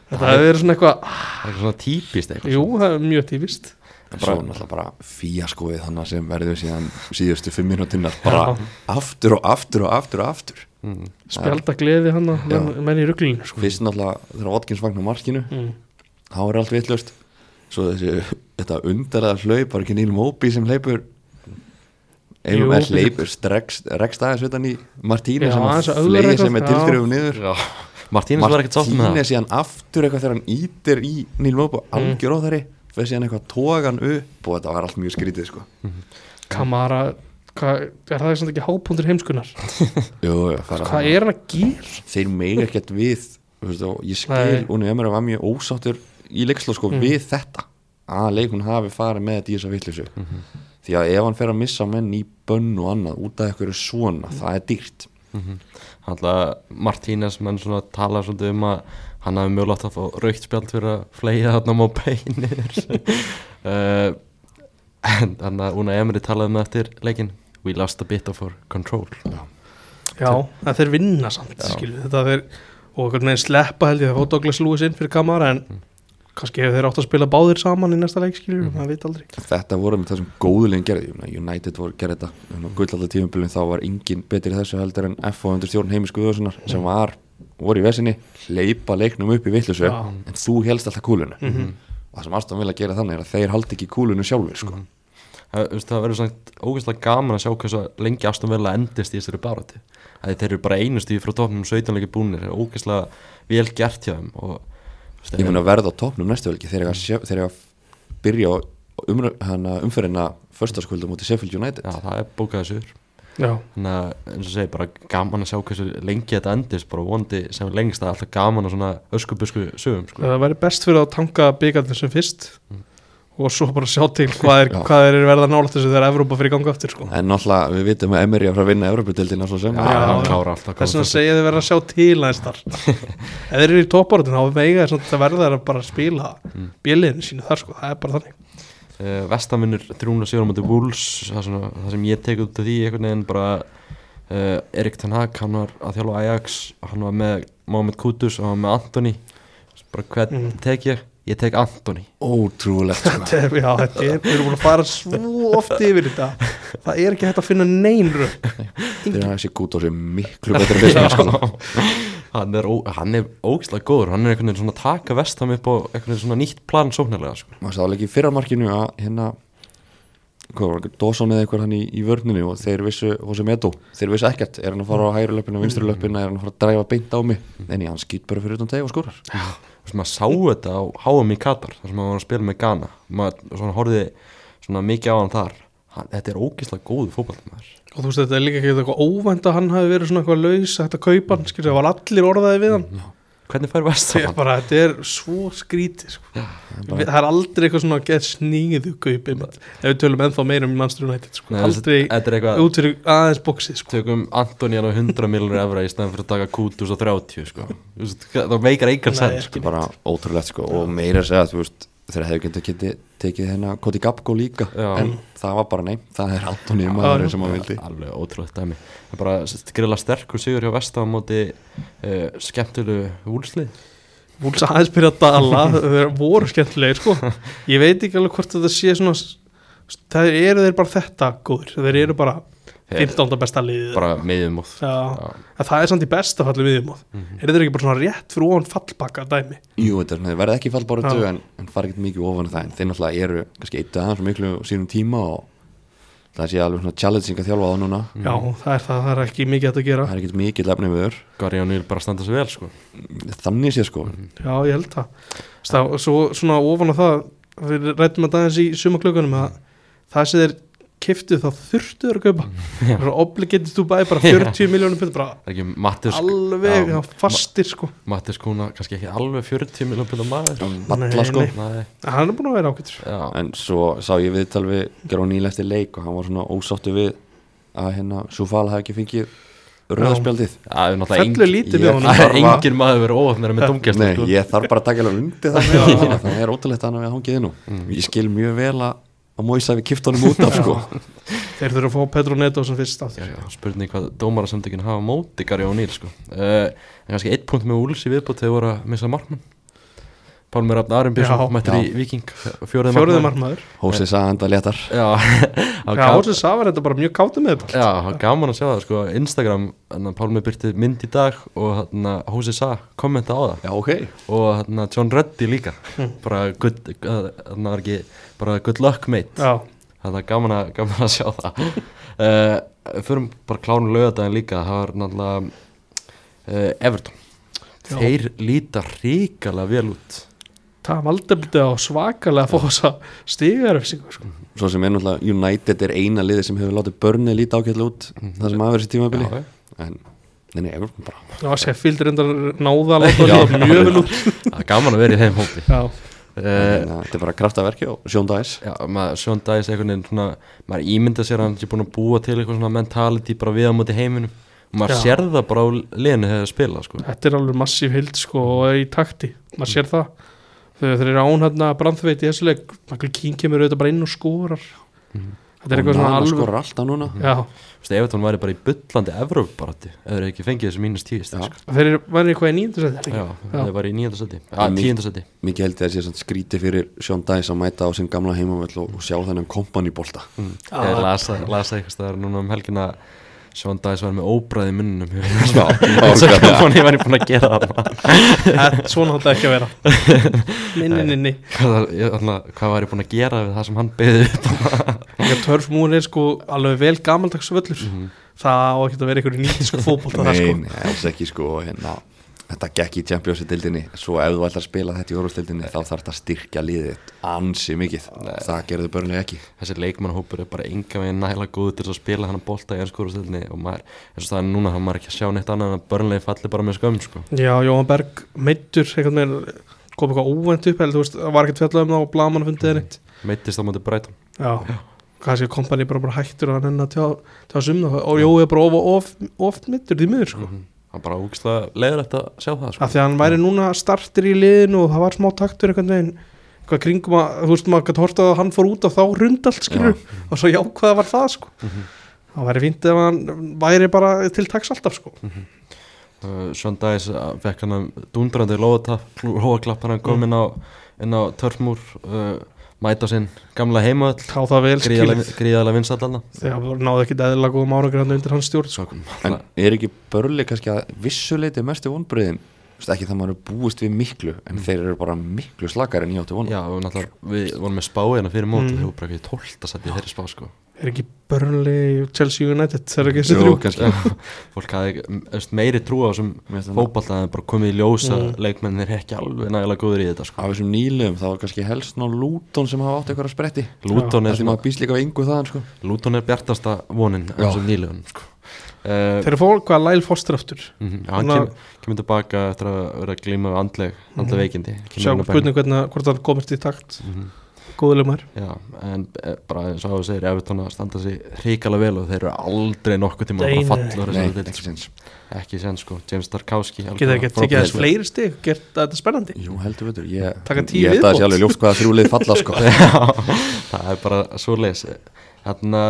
Þetta hefði verið svona eitthvað það er svona típist eitthvað Jú, það er mjög tífist en svo náttúrulega bara fíaskoið þannig sem verður síðan síðustu fimm minútinnar bara aftur og aftur og aftur og aftur. Mm, Spjalda gleði hann Já. menn í ruglinu sko. fyrst náttúrulega þegar Watkins fagnar markinu. Mm. Þá er allt vittlust svo þessi, þetta undarlega hlaup var ekki Níl Móbi sem hleypur einum er hleypur rekst aðeins utan í Martíni Já, sem að að eitthvað, sem er já. tilgrifum niður já. Martínez var ekkert sátt með það síðan aftur eitthvað þegar hann ítir í Níl Móbi og algjör óþæri fyrir síðan eitthvað tógan upp og þetta var allt mjög skrítið sko Kamara hvað, Er það samt ekki hápundur heimskunar? Jú, Hvað er hann að gera? þeir mega ekkert við ég skil. Unni Emre var mjög ósáttur í leikslu sko Mm. við þetta að leikun hafi farið með þetta í þessa vitleysu. Því að ef hann fer að missa menn í bönn og annað út af eitthvað svona, það er dýrt. Alltaf Martínez menn svona tala svolítið um að hann hafi mögulegt að fá raukt spjald fyrir að flega þarna má beinir. Uh, en þannig að Una Emery talaði með eftir leikin We lost a bit of our control. Já, það þeir vinna samt skilu, þetta þeir, og einhvern veginn sleppa held ég að fá Douglas Lewis inn fyrir Kamara en kannski hefur þeir átt að spila báðir saman í næsta leik skilu, maður veit aldrei þetta voru með þessum góðulegin gerði United voru gerði þetta gullallað tímabilin þá var engin betri í þessu heldur en F og undir stjórn heimis Guðarssonar sem var, voru í vesinni hleypa leiknum upp í vitleysu Já. en þú helst alltaf kúlunu Mhm. og það sem Aston vilja gera þannig er að þeir haldi ekki kúlunu sjálfur sko. Það, veist, það verður svona ógeðslega gaman að sjá hversu lengi Aston Villa endist í þessari barati að þeir eru bara einustu frá topnum 17 leiki búnir, það er ógeðslega vel gert hjá þeim og ég mun að verða á topnum næstu velki þegar ég að, sjö- þegar ég að byrja hana, umferðina förstaskvölda mútið Sheffield United. Já, það er sur Já, þannig að eins og segi bara gaman að sjá hversu lengi þetta endist bara vondi sem lengst að alltaf gaman að svona öskubusku sögum sko. það væri best fyrir að tanka byggarnir sem fyrst og svo bara sjá til hvað er, hvað er verða nálægt þessu þegar Evrópa fyrir ganga aftur sko. en náttúrulega við vitum að Emery er frá að vinna Evropadeildina svo sem þess að góð segja þið verða að sjá til aðeins þar ef þeir eru í topportin þá þeir samt að verða þeir að bara spila Mm. bjöliðinu sínu þar sko, það er bara þannig uh, Vestaminur 307 á mútið Wolves það, svona, það sem ég tek út af því einhvern veginn bara uh, Erik Ten Hag, hann var að þjálfa Ajax hann var með Mohamed Kudus og hann var með Antoni bara hvern Mm. tek ég? Ég tek Antoni ótrúlegt sko. Þetta er- Já, þetta er, við erum búin að fara svo oft yfir þetta. Það er ekki hægt að finna neyn rögg þegar þessi gút á sig miklu betur sko. hann er, er ógislega góður. Hann er einhvern veginn svona að taka vestam upp á einhvern veginn svona nýtt plan sóknarlega sko. maður alveg í fyrramarkinu að hérna Dawson eða eitthvað hann í, í vörninu og þeir vissu, Jose Medo þeir vissu ekkert, er hann að fara á hægri löpina vinstri löpina, er hann að fara að dræfa beint á mig? En ég, hann skýt bara fyrir utan teg og skórar Þú veist, maður sá þetta á HM í Katar þar sem maður var að spila með Ghana. Maður svona horfði svona mikið á hann þar. Hann, þetta er ógislega góðu fótballtamaður Og þú veist, þetta er líka ekki eitthvað óvænt að hann hafi verið svona eitthvað laus að þetta kaupa hann, skilur, það var allir orðaði við hann hvernig fær Það er vestam bara, þetta er svo skrítið sko. Við- Það er aldrei eitthvað svona að geta sníðu kaup ef við tölum ennþá meira um Manchester United sko. aldrei þetta er eitthvað út fyrir aðeins bóksið sko. tökum Antonian á 100 miljonur evra í stæðan fyrir að taka Kutus á 30 sko. Þú veist, það meikar sens ekki sko. bara ótrúlegt sko og meira að segja þú veist þeir hefðu getið getið tekið hérna Koti Gapko líka Já. en það var bara nei, það er Antoni maður sem hann vildi alveg ótrúlegt dæmi það er bara grilla sterkur sigur hjá vestam á móti uh, skemmtilegu úlslið Vúls aðeins byrja að dala þeir voru skemmtilegir sko. ég veit ekki alveg hvort þetta sé svona það eru þeir bara þetta góður þeir eru bara Þeir- 15. besta liðið. bara og en það er samt í besta falli viðmóð mm Mhm. eru þeir ekki bara svona rétt fyrir ofan fallbakka dæmi? Jú, þetta er verða ekki fallbáratu Já. en, en fara ekkert mikið ofan það en þeir náttúrulega eru kannski eitt aðeins svo miklu á sínum tíma og það sé alveg svona challenging að þjálfa á núna. Já, það er það, það er ekki mikið að gera. Það er ekkert mikið lefni viður Gary O'Neill bara standa sig vel sko. Þannig sé sko. Já, ég held það. Stá, Svo svona ofan á það við rættum að aðeins í sumaklökunum að það sem þeir kiftu þá þurftu þeir að kaupa. Er obligated to buy bara 40 miljónum bara Það er ekki Mattis alveg já, fastir sko. Mattis Kuna kannski ekki alveg 40 miljón pila maður. Balla sko. Hann er búin að vera ákvæmtur já, en svo sá ég viðtal við Geró Níl eftir leik og hann var svona ósáttu við að hérna Súfal hafi ekki fengið er Fellur engin lítið við er að- engin maður verið óöfnir með domgjast Nei, sko. ég þarf bara að taka alveg undir það það er ótrúlegt að hann hafi hangið inn Mm. ég skil mjög vel að að Móisa við kipt honum út af sko. Þeir þurfa að fá Petro Neto sem fyrst Já, aftur. Já, spurning hvað dómarasamtökin hafa móti Gary O'Neill sko. uh, en kannski eitt punkt með Úls í viðbútt þegar voru að missa markmann Pálmur Arenbjörnsson mættur já. í Viking markmann markmaður. Hósið sagði enda léttar. Já, það var Hósið þetta bara mjög kátum með þetta. Já, það gaman að sjá það sko, Instagram, Pálmi byrti mynd í dag og þannig að Hósi Sa kommenta á það. Já, ok. Og að John Ruddy líka. Bara good, að ekki bara good luck mate. Já, þannig að gaman að, gaman að sjá það. Uh, Förum bara klárun lögadaginn líka. Það var náttúrulega uh, Everton. Já. Þeir líta ríkala vel út það valdefldi á svakalega að fá þessa stigaröfsingu sko. Svo sem er náttúrulega United er eina liði sem hefur látið börni líta ákveðlega út það sem hafa verið sér tímabili. Já, en Nei, nei, Everton bara. Já, Sheffield reyndar náða að láta þetta mjög vel út. Það er gaman að vera í þeim hópi. Já, Þannig að Þetta er bara kraftaverki og Sjón Dæs Sjón Dæs einhvern veginn svona maður ímynda sér að hann sé búin að búa til eitthvað svona mentality bara við á móti heiminum. Og maður sér það bara á liðinu þegar það spila sko. þetta er alveg massíf hild sko og í takti, maður sér það þegar þeir eru án hérna brandþveit í þessu leik Michael King kemur auðvitað bara inn og skórar þetta er eitthvað svona alveg skor alltaf núna. Já, Þú veist, ef þetta væri bara í bullandi Evróparati eða þeir ekki fengið þessu mínus tíu sko. þeir eru væri eitthvað í nýjöndu seti Já, það var í nýjönda seti Já, En mi- tíunda seti Mikið held ég að skríti fyrir Sjón Dæs að mæta á sinn gamla heimavöll og, og sjá þennan kompanibólta mm. Ég lasa, lasa eitthvað Sjón Dæs var með óbræði munnum nákvæmlega. kom ég var búin að gera það Svona átti ekki að vera. Ninni, ninni. Hvað, var ég búin að gera við það sem hann beði Törfmúin er sko alveg vel gamaldags völlur. Mhm. Það á ekki að vera einhverju nýtísku fótbolta það Nei, sko. nei, alls ekki sko hérna, Þetta gekk í Champions-dildinni Svo ef þú ætlar að spila þetta í Euróstildinni þá þarf þetta að styrkja liðið ansi mikið. Það gerði börnlega ekki. Þessi leikmannhópur er bara enga veginn næla góð til að spila hann að bolta í ennskórastöldinni og maður, eins og það er núna þá maður ekki að sjá neitt annað en að börnlegi falli bara með skömm sko. Já, Jóhann Berg meittur einhvern veginn kom eitthvað óvænt upp eða þú veist, það var ekkert fjallað um það og blaman fundið eitt. Meittist á móti Brighton. Já, kannski að kompani bara, bara hættur að henni að tjá, tjá sumna og Jói er bara of, of, of meittur því miður sko. Mm hann bara úgislega leiður eftir að sjá það sko. af því að hann væri núna startir í liðinu og það var smá taktur einhvern veginn eitthvað kringum að, þú veist, maður gæti horta að hann fór út af þá rund allt skilur og svo jákvæða var það sko Mhm. það væri fínt ef hann væri bara til taks alltaf sko uh, Sean Dice uh, fekk hann að dundrandi lóaklapp hann kom Mm. inn á, á törfmúr uh, mæta sinn gamla heimavöll þá það vel skilur gríðarlega vinsallana þegar náðu ekki eðla góðum árangur hann undir hans stjórn sko. En er ekki börnlega kannski að vissuleiti mestu vonbröðin ekki það maður búist við miklu en þeir eru bara miklu slakar en ég átti vona Já, náttúrulega, við vorum með spáina fyrir móti Mm. mm. þau voru bara ekki tólta sett í þeirri spá sko. Er ekki Burnley Chelsea United það er ekki þessi Jú, þrjú kannski fólk hafði m- veist, meiri trú á þessum það- en bara komið í ljósa Mm. mm. leikmenn þeir ekki alveg nægilega góður í þetta sko. Af þessum nýlum þá var kannski helst ná Lúton sem hafa átt eitthvað að spretti Luton er, Það á sko Luton er bjartasta vonin á þessum nýlegun sko. uh, þeir eru fólk að Lyle Foster aftur mm, hann Svona- kem, kemur tilbaka eftir að vera að glíma við andleg, andleg Mhm. veikindi Kemur sjá á spurning hvernig hvort hann komist í takt bekknum. Mhm. Góðuleg maður. Já, en eh, bara eins og að segja Evertón að standa sig hrikalega vel og þeir eru aldrei nokkuð tíma að fallur Nei, ekki sko. sens ekki sen sko, James Tarkowski geta þess fleiri stig? Gert þetta spennandi? Jú heldur veitur, ég, Taka tíu ég held að það sé alveg ljóst hvaða þrjúlið falla sko. Það er bara svo leis þarna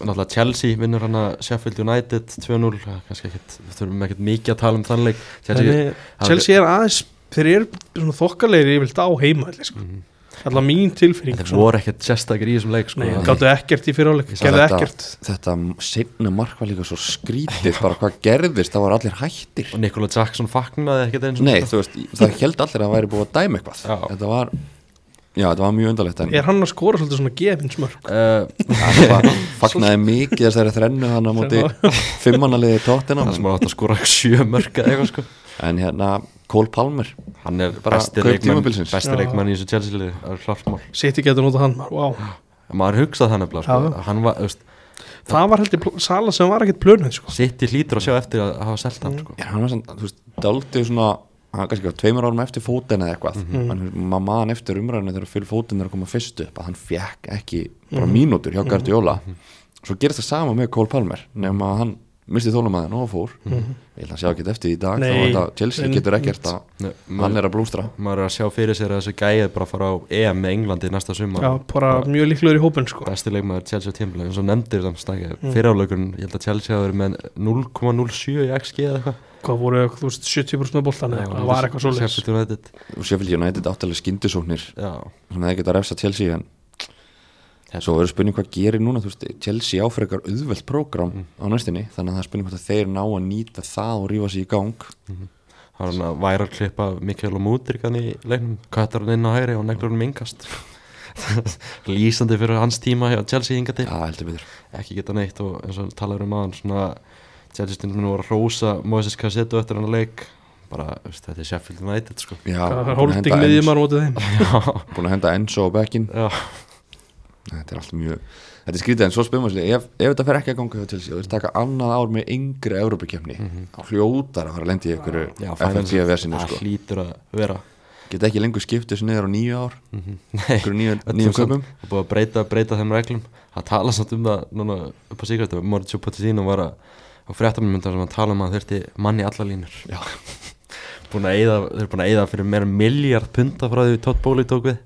náttúrulega Chelsea vinnur hana Sheffield United 2-0, það er kannski við þurfum ekkert mikið að tala um þann leik. Chelsea, Chelsea, Chelsea er aðeins þeir eru svona þokkalegri yfirlt á heima sko. Mhm. Alltaf mín tilfinning þeir voru ekkert sérstakir í þessum leik sko. Nei, gáttu ekkert í fyriráleik gerðu þetta- ekkert. Þetta setna mark var líka svo skrítið bara hvað gerðist, það var allir hættir. Og Nikola Jackson fagnaði ekkert eins og Nei, þú veist, það held allir að það væri búið að dæma eitthvað. Já. Þetta var já, þetta var mjög undarlegt en Er hann að skora svolítið svona gefinsmörk? uh, hann var- fagnaði mikið þessari þrennu hann á móti fimmannaliði tóttina það sem hann átt að skora sjö mörg eða eitthvað sko. En hérna Cole Palmer hann er Bara besti leikmann í þessu Chelsea-liði það er klart mál Sitt ekki að nota hann, wow. maður hugsað það nefnilega sko. Hann var, veist, Það var heldur sala sem var ekkert plönuð sko. City hlýtur að sjá eftir að hafa selt hann sko. Já, hann var svona, þú veist, daldið svona hann var kannski tveimur árum eftir fótinn eða eitthvað Mhm. mm. maður man eftir umræðinu þegar fyrir fótinn er að koma fyrst upp að hann fekk ekki bara mínútur hjá Guardiola svo gerist það sama með Cole Palmer nema að hann misti þólumæðin og fór. Ég held að sjá ekki eftir í dag Nei. þá að þetta- Chelsea Nei. getur ekkert að Nei, hann er að blústra maður er að sjá fyrir sér að þessu gæði bara að fara á EM með Englandi næsta sumar. Já, bara mjög líklegur í hópin sko. besti leikmaður Chelsea tímlega eins og nefndir þannig stækja Mm. fyriráleikurinn, ég held að Chelsea hafa verið með 0,07 í XG eða eitthvað. Hvað voru, þú veist, 70% með eitthvað, það var eitthvað United. Og Sheffield United áttalega skindisóknir já, sem það geta refsa Chelsea en svo verður spurning hvað gerir núna veist, Chelsea áfrekar auðvelt prógram Mm. á næstinni þannig að það er spurning hvort að þeir ná að nýta það og rífa sig í gang. Það var hann að væra klippa Mikael og Múdrikan í leiknum kvættar hann inn á hægri og neglur hann mingast. Lýsandi fyrir hans tíma hjá Chelsea heldur betur. Ekki geta neitt og eins og talaður um aðan svona Chelsea stundum nú var að rósa Moses Cassetto eftir hann að leik. Bara, veist, þetta er Sheffield United sko. Já, Það er holding henda miðjum Enzo- að mótið þeim. Já, búin að henda Enzo á bekkin já, Þetta er allt mjög Þetta er skrítið en svo spyrum við ef, ef þetta fer ekki að ganga hjá Chelsea og þeir taka annað ár með yngri Európa-kefni á hljótar að fara að lendi í einhverju Mhm. já FFP-versinu það sko. hlýtur að vera. Geta ekki lengur skiptið þessu niður á nýju ár? Nei, einhverju nýju, köpum það búið að breyta, breyta þeim reglum. Það tala samt um það núna upp á síkvættu Mauricio Pochettino var að á fréttamöndar sem að tala um að þurfti manni allar línur. Já. búin að eyða, þeir eru búin að eyða fyrir meira miljard punta frá því Todd Bowley tók við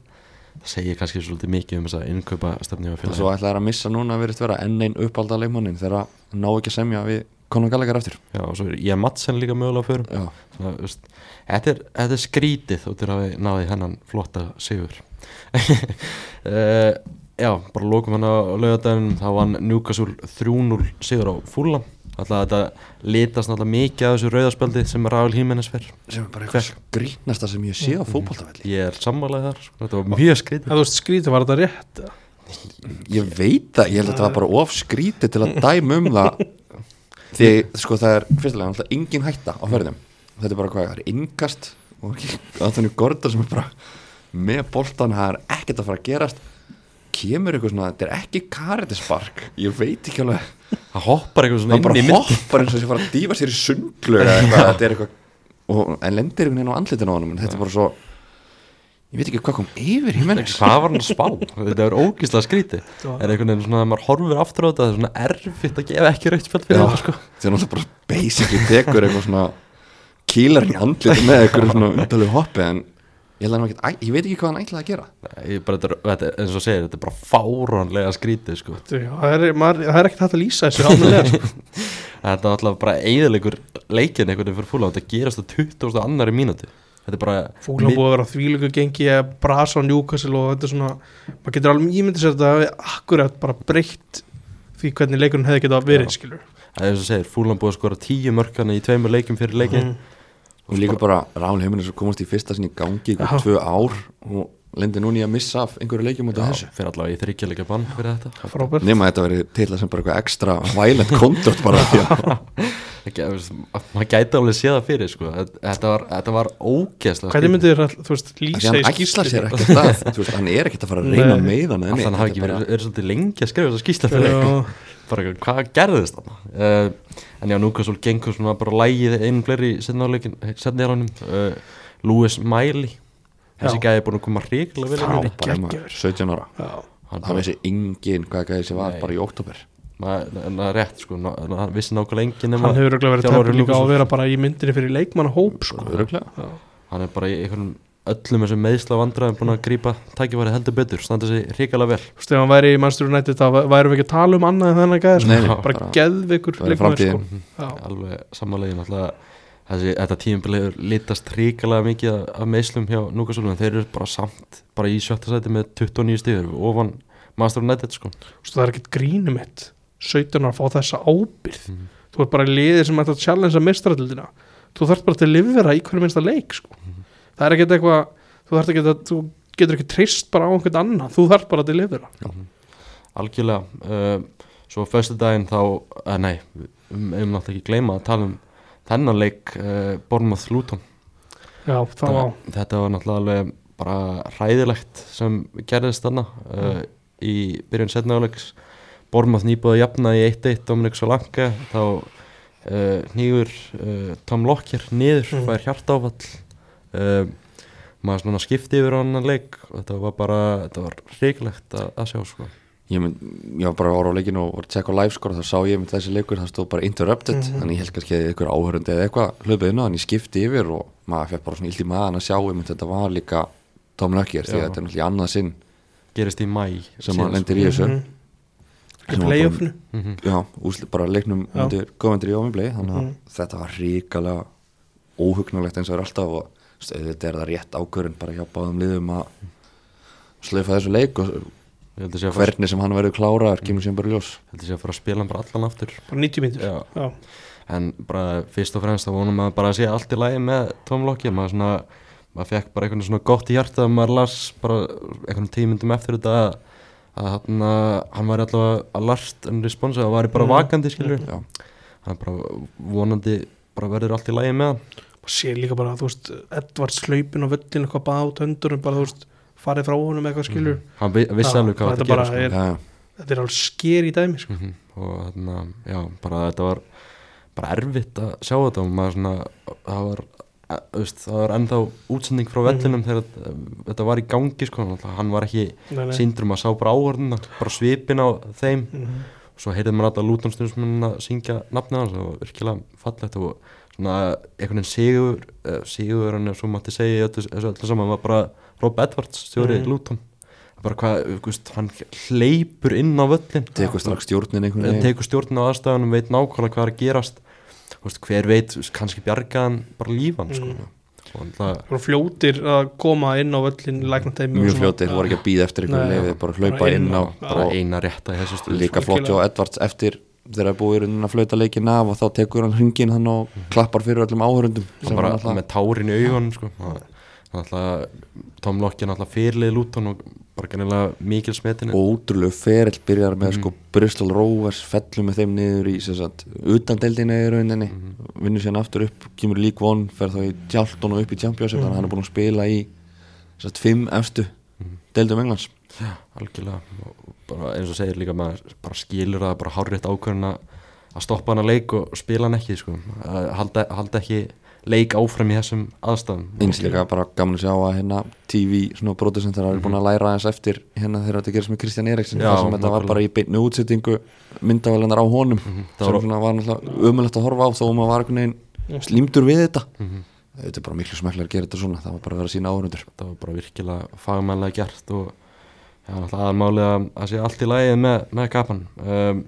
það segir kannski svolítið mikið um þess að innkaupa stefni og félagi svo ætla þær að missa núna verið vera enn einn uppalda leikmannin þegar að ná ekki að semja við Conor Gallagher eftir Já, og svo er ég Madsen líka mögulega fyrir Já, Svona, veist, þetta, er, þetta er skrítið út til að við náði hennan flotta sigur. Uh, Já, bara lókum hann á laugardaginn. Þá vann Newcastle 3-0 sigur á fúla Alltaf þetta litast náttúrulega mikið af þessu rauðarspjaldi sem Raúl Jiménez fer. Sem er bara eitthvað skrýtnasta sem ég sé á fótboltavelli. Ég er sammálaðið þar, sko. þetta var mjög skrítið Það veist skrítið, var þetta rétt? Ég veit það, ég held að þetta var bara of skrítið til að dæma um það. Því sko það er fyrstulega alltaf engin hætta á ferðum þetta er bara hvað, það er innkast og Anthony Gordon sem er bara með boltan, það er ekkert að fara að gerast kemur eitthvað svona, þetta er ekki karitispark, ég veit ekki alveg. Það hoppar eitthvað svona hann bara inn í mynd hoppar eins og þess að fara að dýfa sér í sundlu eða eitthvað, þetta er eitthvað og, en lendir einhvern veginn á andlitinu á honum en þetta er bara svo ég veit ekki hvað kom yfir í mennis Hvað var hann að spá? Þetta er ógíslega var- Er einhvern veginn svona að maður horfir aftur á þetta Það er svona erfitt að gefa ekki rauðspjald fyrir þetta sko. Þegar hann bara basically tekur eitthvað svona kýlar í andlitinu með eitthvað svona undalegu hoppi en ég, að æ, ég veit ekki hvað hann ætlaði að gera Ég bara, þetta, er- þetta, er- eins og segir, þetta er bara fáránlega skrítið sko. Það er, maður, það er ekkert hægt að lýsa þessu ánlega sko. Þetta var alltaf bara eiginleikur leikin einhvern veginn fyrir fúla Þetta gerast á 20. annari mínúti Þetta er bara Fúlan búið að vera þvílöku gengi að brasa á Newcastle og þetta er svona maður getur alveg ímyndið sér þetta hafi akkurat bara breytt því hvernig leikurinn hefði getað verið Já. skilur Það er eins og segir, fúlan búið að skora tíu mörkana í tveimur leikum fyrir leikin Mm. Og líka bara Rál Heiminn er svo komast í fyrsta sinni gangi ykkur tvö ár. Og lendir núni að missa af einhverju leikjum út af þessu. fyrir allavega í þryggjarleika bann fyrir þetta. Frábært. Nema þetta verið til að sem bara eitthvað ekstra violent conduct bara að maður gæti alveg séð það fyrir sko. þetta, var, þetta var ógeðslega hvernig myndir þér að lýsa hann í veist, hann er ekkert að fara að reyna Nei. með hann Alltaf hann hafi ekki verið, svolítið lengi að skrifa þessa skýsla fyrir bara eitthvað, hvað gerðist þarna? Uh, en já, Núkasól gengur svona bara lægið einu fleiri setna áleikin setna í alveg uh, Lewis Miley þessi gæði er búin að koma ríkilega vel inn í þetta. bara maður, 17 ára það vissi engin hvað gæði sem var Nei. bara í oktober maður- en það er rétt sko, hann vissi nákvæmlega engin nema hann hefur örugglega verið tæpur líka á að vera bara í myndinni fyrir leikmannahóp sko. Hann er bara í einhvern öllum þessum meðsla vandræðum búin að grípa tækifæri heldur betur, standa sig ríkilega vel Þú veist, ef hann væri í Manchester United þá værum við ekki að tala um annað en þennan gæði Nei, sko. nei, bara það leikmaður, framtíðin. sko. Alveg sammálegin alltaf þessi, þetta tímbil hefur litast ríkilega mikið af- meðslum hjá Núkasólum en þeir eru bara samt, bara í sjötta sæti með 29 stíður ofan Master United sko. Það er ekkert grínum mitt 17 ára að fá þessa ábyrð Mhm. þú ert bara í liðir sem ætti að challenge að mistratildina þú þarf bara til að livera í hverju minnsta leik sko. Mhm. það er ekkert eitthvað þú þarf ekki að þú getur ekki treyst bara á einhvern annan. Þú þarf bara að delivera algjörlega. Uh, svo fyrstu daginn þá, uh, nei um náttúrulega ekki gleyma að tala um þennan leik uh, Bornmoth Luton já, þá á þetta var náttúrulega bara hræðilegt sem gerðist þarna uh, í byrjun setnaðuleiks Bornmoth nýbúið að jafna í 1-1 Dominik Solanke þá uh, nýgur uh, Tom Lockyer niður, Mm. fær hjartáfall uh, maður skipti yfir á annan leik og þetta var bara, þetta var hriglegt að, að sjá sko ég, mynd, ég var bara ára á leikinu og var að tjekka á liveskor og þá sá ég með þessi leikur, það stóð bara interrupted Mhm. þannig ég held kannski að ykkur áhörundi eða eitthvað hlöpuð inn á, en ég skipti yfir og maður fekk bara svona illt í maðan að sjá um þetta var líka Tom Lökkir því að þetta er náttúrulega í annað sinn gerist í mæ sem hann lendir í þessu í Sem var bara- playoffnu -hmm. já, úsli, bara leiknum undir góðvendur í ómibli þannig að Mhm. þetta var ríkalega óhugnulegt eins og er alltaf og auðvitað er það rétt ákvörðin bara hjá báðum liðum að slöfa þessu leik og ég held að sé að fara, hvernig sem hann verður kláraður kemur sem bara ljós. Held að sé að fara að spila hann bara allan aftur. Bara 90 mínútur. Já. já, en bara fyrst og fremst þá vonum maður bara að sé allt í lagi með Tom Lockyer. Maður svona, maður fekk bara einhvern svona gott í hjarta maður las bara einhvern tímundum eftir þetta að, að hann, hann var allavega alert en responsa og var bara Mhm. vakandi skilur já, hann bara vonandi bara verður allt í lagi með hann. Og sé líka bara, þú veist Edvards hlaupin á völlin eitthvað bara át höndurum bara, þú veist, farið frá honum eitthvað skilur hann vi- vissi alveg hvað þetta þetta gera bara sko. er- þetta er alveg sker í dæmi sko. Mhm. og þarna, já, bara þetta var bara erfitt að sjá þetta og maður svona, það var e, veist, það var ennþá útsending frá vellinum Mhm. þegar þetta- þetta var í gangi sko, hann var ekki síndur maður sá bara áhörðuna, bara svipin á þeim Mhm. og svo heyrði maður alltaf lútonstundismenn að syngja nafnið hans og virkilega fallegt og svona einhvern veginn sigur sigur hann er svo mátti segja í öllu, þessu öllu saman var bara Rob Edwards stjóri Mhm. mm. Luton bara hvað, þú veist, hann hleypur inn á völlin tekur strax stjórnin einhvern Hann veginn tekur stjórn á aðstæðanum, veit nákvæmlega hvað er að gerast Þú veist, hver veit, þú kannski bjargaðan bara lífan sko. Mm. og það, fljótir að koma inn á völlin í læknateimi mjög fljótir, voru ekki að býða eftir einhverju Nei, leiði, bara hlaupa inn á bara eina rétta líka Algjörlega. flott hjá Edvards eftir þegar það er búið að flauta leikin af og þá tekur hann hringin hann og klappar fyrir öllum áhörundum bara alltaf með tárin í augun sko. Það- náttúrulega, Tom Lockyer náttúrulega fyrirlið Luton og bara gannilega mikil smetinu ótrúlegu ferill byrjar með Mhm. sko Bristol Rovers fellur með þeim niður í sagt, utan deildina í rauninni Mhm. vinnur síðan aftur upp, kemur lík von fer þá í Tjalton og upp í Championship þannig að hann er búin að spila í sagt, fimm efstu Mhm. deildum Englands algjörlega og bara eins og segir líka maður skilur það bara hárrétt ákvörðin að að stoppa hann að leik og spila hann ekki sko. að halda, halda ekki leik áfram í þessum aðstæðum. Eins líka bara gaman að sjá að hérna TV svona producentar hafa búin að læra aðeins eftir hérna þegar þetta gerist með Kristján Eriksson. Þar sem þetta var bara í beinni útsettingu myndavælunar á honum Mhm, það sem var- svona var náttúrulega umöðlegt að horfa á þó að maður var einhvern veginn slímdur við þetta. Mhm. þetta er bara miklu smeklar að gera þetta svona það var bara að vera að sína áhörundur það var bara virkilega fagmannlega gert og já, náttúrulega aðmálið að sé allt í lagi með, með kapan. Um,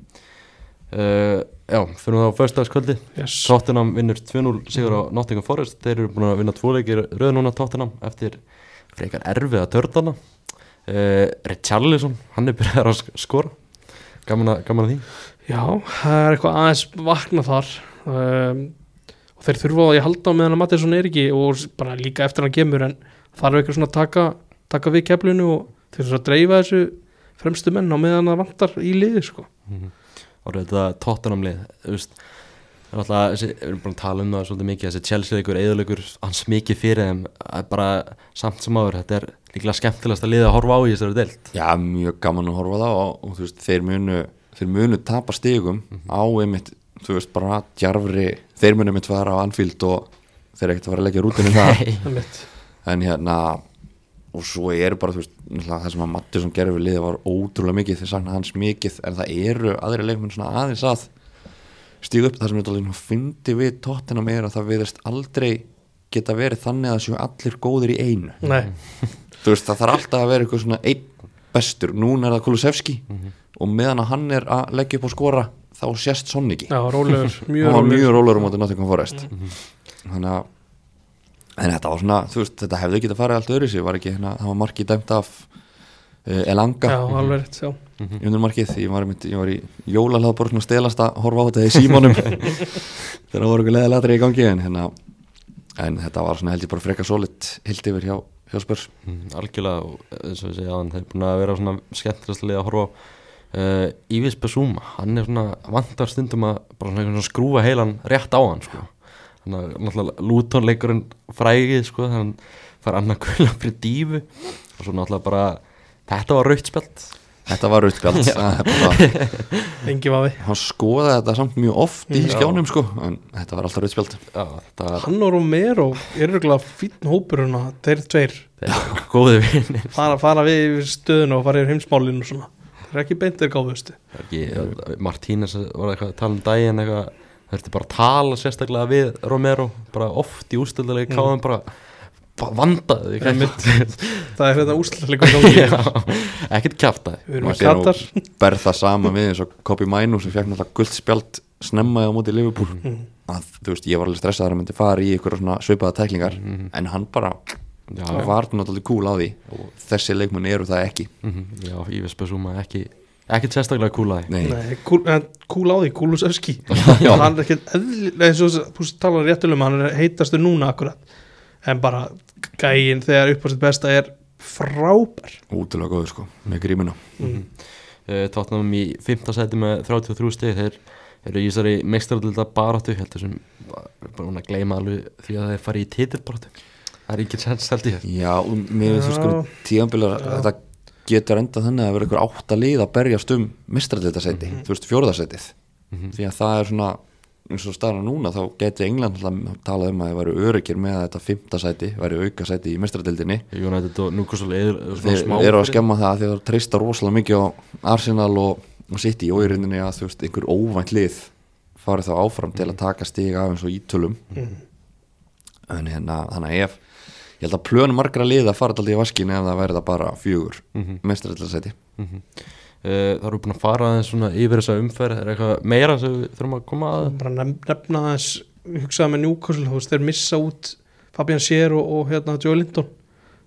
uh, já, fyrir þá föstudagskvöldi yes. Tottenham vinnur 2-0 sigur á Nottingham Forest. Þeir eru búin að vinna tvo leikir röð núna Tottenham eftir frekar erfiða törðana uh, Richarlison, hann er byrjað að sk- skora. Gaman að, gaman að því? Já, það er eitthvað aðeins vakna þar. Um, og þeir þurfa að halda á meðan að Mattisson er ekki og bara líka eftir hann kemur en þarf eitthvað svona að taka, taka við keflinu og þeir þurfa að dreifa þessu fremstu menn á meðan það vantar í liði sko. Og þetta Tottenham lið þú veist. Það er alltaf, þessi, við erum búin að tala um það svolítið mikið, þessi Chelsea leikur, eðuleikur hans mikið fyrir þeim, er bara samt sem áður, þetta er líklega skemmtilegast að liða að horfa á í þessari deilt já mjög gaman að horfa á það og, og þú veist þeir munu þeir munu tapa stigum á einmitt þú veist bara djarfri þeir munu einmitt fara á Anfield og þeir ekkert að fara að leggja rútinu það Einmitt. en hérna og svo er bara þú veist náttúrulega það sem að Mattisson gerði við liðið var ótrúlega mikið þeir sakna hans mikið en það eru aðri leikmenn svona aðeins að stíga upp. Það sem þetta fyndi við tóttinam er að það viðast aldrei geta verið þannig að það séu allir góðir í einu. Nei, þú veist það þarf alltaf að vera eitthvað svona einn bestur, núna er það Kulusevski og meðan að hann er að leggja upp og skora þá sést sonn ekki já, rólegur, mjög hann var mjög rólegur. rólegur á móti Nottingham Forest. Þannig að en þetta var svona, þú veist, þetta hefði getað farið allt öðru sér, var ekki hérna, það var markið dæmt af uh, Elanga Já, alveg rétt, já. Í undir markið, ég var, einmitt, ég var í jólalað svona stelast að horfa á þetta í símanum. Þegar það voru eitthvað leðalatri í gangi en hérna en þetta var svona held ég bara frekar solid held yfir hjá hjá spörs Mm, algjörlega og eins og ég segja aðan þeir eru búin að vera svona skemmtilegast lið að horfa á. Uh, Ívis Besúma hann er svona vantar stundum að bara svona, svona skrúfa heilan rétt á hann sko. Hann er náttúrulega lútonleikurinn frægið sko, hann fær annað gulla fyrir dífu. Og svo náttúrulega bara þetta var raukt spjald. Þetta var Það er vafi. Hann skoðaði þetta samt mjög oft í Já. skjánum sko En þetta var alltaf þetta var hann og Romero er örgulega fínn hópur hérna, þeir tveir. Góði vinni fara, fara við yfir stöðuna og fara yfir heimsmálinu og svona. Þeir eru ekki beintir gáfustu. Martínez var eitthvað að tala um daginn eitthvað ertu bara að tala sérstaklega við Romero bara oft í ústildalegi Mm. káðum bara, bara vandaði það er þetta gangi. Ekkert erum Maður að sér nú kattar Berð það sama við eins og Kobi Mainu sem fekk náttúrulega guldspjald snemmaði á móti Liverpool. Mm. að þú veist, ég var alveg stressaður að hann myndi fara í ykkur svona svipaða tæklingar Mhm. en hann bara já, já. var náttúrulega cool á því. Og þessi leikmenn eru það ekki. Mhm, já, Ívis Besúma ekki ekkert sérstaklega kúlaði Nei, Nei, kúl, en, kúl á því, Kúlusevski hann er ekkert eðlilega eins og þú talar réttilega um hann er heitastur núna akkurat en bara gægin þegar upp á sitt besta er frábær. Útrúlega góður sko, með grímuna. Mm. uh, Tottenham í 5. seti með 33 stið þeir eru í þessari meistarölda baráttu heldur sem bara gleyma alveg því að þeir fari í titilbaráttu. Það er held ég. Já, mér finnst þú sko Já. þetta getur enda þannig að það verður ykkur átta lið að berjast um mistræðildasæti, Mhm. þú veist, fjórðasætið Mhm. því að það er svona eins og staðan núna þá geti England talað um að þeir væru öryggir með að þetta fimmtasæti væri aukasæti í mistræðildinni United og Newcastle eru þeir eru að skemma það að þeir treysta rosalega mikið á Arsenal og, og City og í rauninni að þú veist, einhver óvænt lið farið þá áfram til að taka stig af eins og ítölum Mm. en hérna, þannig að ef ég held að plönum margra liða fara alltaf í vaskin ef það verða bara fjögur Mhm. mestræðilasæti mm Það eru búin að fara aðeins svona yfir þessa umferð. Er eitthvað meira sem við þurfum að koma að? Bara nef, nefna þess hugsaða með Newcastle, þú veist, þeir missa út Fabian Scher og, og hérna Joe Linton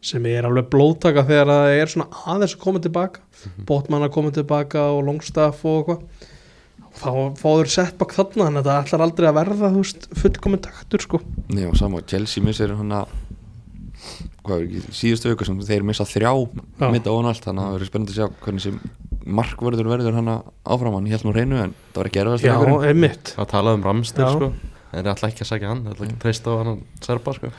sem er alveg blóðtaka þegar það er svona aðeins að koma tilbaka. Mhm. Botman að koma tilbaka og Longstaff og eitthvað. Þá fá þeir setback þarna en þetta ætlar aldrei að verða þú veist, fullkomin taktur sko. Nei, og sama, Chelsea missir hann að síðustu auka sem þeir missa þrjá Já. mitt og allt, þannig að það verður spennandi að sjá hvernig sem markverður verður hann áfram. Hann held nú reynu en það var ekki erfast Já, einmitt. Að tala um Ramstil sko. En þeir ætla ekki að sagja hann, þeir ætla ekki að treysta á hann Serba sko.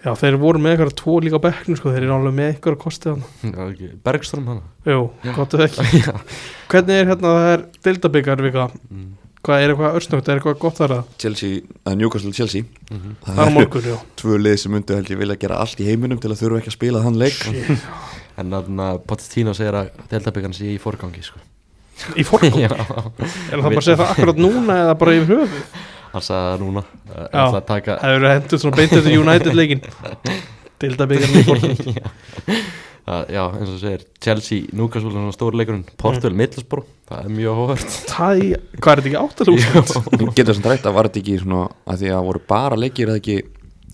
Já, þeir voru með eitthvað tvo líka á bekknum sko, þeir eru alveg með eitthvað kostið hann Já, ekki. Bergström hann Jú, gott ef ekki. Hvernig er hérna það er mm. Hvað er eitthvað örsnögt, er eitthvað gott þar að Chelsea, að Newcastle Chelsea. Mm Það er á morgun, já. Tvö lið sem myndu held ég vilja gera allt í heiminum til að þurfa ekki að spila þann leik. En þannig að Pochettino segir að Deltabyggarn sé í fórgangi sko. Í forgóð, Já, er það bara að segja það akkurat núna eða bara yfir höfu hann sagði það núna. Já. ætla að taka Það hefur hendur svona beintið til United leikin Dildabikar í forgóð Uh, já, eins og þú segir, Chelsea, Newcastle er svona stóri leikurinn, Portugal, Middlesbrough það er mjög hóvert Það í, hvað er þetta ekki áttalúsund? Ég getur drætt að var þetta ekki svona að því að voru bara leikir eða ekki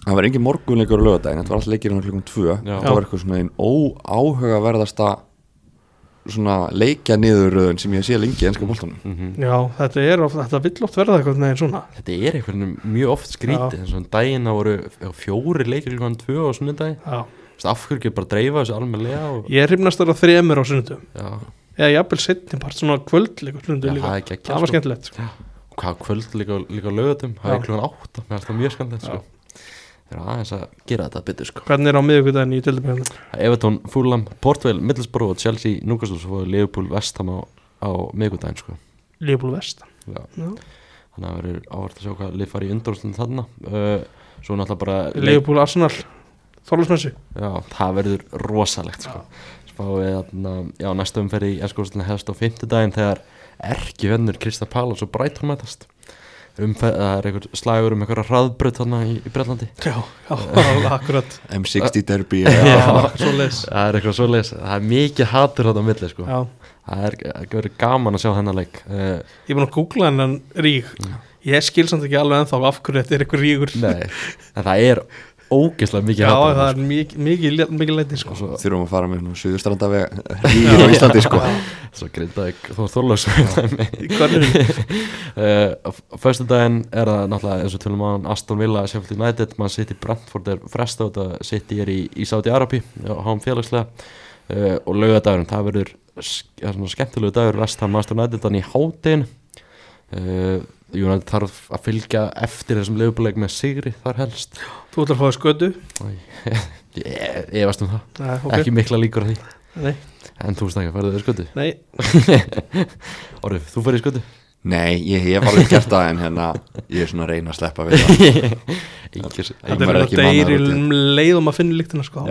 það var engin morgunleikur á lögadaginn þetta var alltaf leikir hann klukkum tvö. Já. það var eitthvað svona einn óáhugaverðasta svona leikja niðurröðun sem ég sé lengi í ennska bóltanum mm Já, þetta er of, þetta vill oft verða eitthvað neginn svona. Þetta er veginn mjög oft skrítið. Eins og um daginn það voru fjóri leikir klukkan tvö á sunnudagi Já, af hverju ekki bara dreifa þessu almennilega og, ég er hrifnast þar að þremur á sunnundum Eða jafnvel setni part, svona sunnundum það er var skemmtilegt sko. hvað kvöld líka, líka á lögutum það er mér finnst það mjög skemmtilegt sko. það er aðeins að gera þetta betur sko. Hvernig er á miðvikudaginn í Dildabikar? Everton, Fulham, Portugal, Middlesbrough og Chelsea, Newcastle svo fóðu Liverpool, Vestham á, á miðgudaginn sko. Leopold Vest Já. Já. þannig að það verður áhvert að sjá hvað lið fari í undanúrslitin þarna uh, Leopold Arsenal Þorlásmessu já, það verður rosalegt sko. spáið þarna, já, næsta umferð í ennskóðslinni hefst á fimmtudaginn þegar erki vennur Krista Pálas og Brighton mætast. Umferð, það er einhver slagur um einhverja hraðbröð þarna í, í Brellandi Já, já, akkurat. M60 derby Já, Já. svo leis það er eitthvað svoleiðis, það er mikið hatur þarna á milli sko. Já, það er, verður gaman að sjá þennan leik. Uh, ég er búin að googla hennan rík Ég skil samt ekki alveg ennþá af hverju þetta er eitthvað ríkur nei, en það er ógeðslega mikið Já, það er mikið, mikið, mikið leiti sko. Þurfum að fara með svona suðurstranda veg rígir á Íslandi sko. Svo grindaði Þór Þorlaus. Í hvernig Uh, á föstudaginn er það náttúrulega eins og tölum á Aston Villa, Sheffield United mann sitt í Brentford er fresta og það sitt í er í, í Saudi Arabi á hám félagslega. Uh, og laugadagurinn, það verður er skemmtilegu dagur West Ham Aston United þannig í hátinn uh, United þarf að fylgja eftir þessum leifbuleik með sigri þar helst Þú ætlar að fá skötu. Ég, ég veist um það, Nei, ok. Ekki mikla líkur að því. Nei, en þú ekki, færðu þér skötu? Nei, Orðið, þú fyrir skötu? Nei, ég hef alveg gert það en hérna ég er svona að reyna að sleppa við það. Þetta er ekki ekki mannaður deyri úti. um leið og maður finnur líktina sko.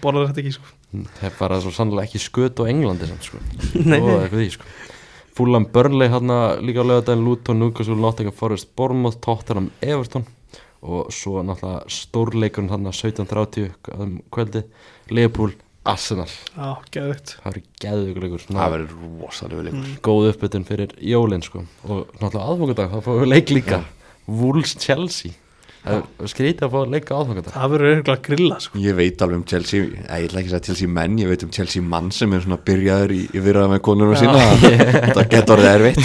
Borðar þetta ekki sko. Það er bara svo sannlega ekki sköt á Englandi samt, sko. Nei. og eitthvað því sko. Fúlam Burnley hann líka á lögadaginn Luton, Newcastle, Nottingham Forest Bournemouth, Tottenham, Everton og svo náttúrulega stórleikurinn hann 17.30 um kvöldi Liverpool, Arsenal. Já, geðvegt það eru geðuguleikur Það verður rosalega leikur. Góð uppbytun fyrir jólinn sko. og náttúrulega aðfangadag, þá fáum við leik líka. Wolves Chelsea skrítið að fá að leika aðfangadag Það verður eitthvað grilla sko. Ég veit alveg um Chelsea, ég ætla ekki að segja Chelsea menn, ég veit um Chelsea mann sem er svona byrjaður í, í virðað með konunum sína þetta getur orðið erfitt.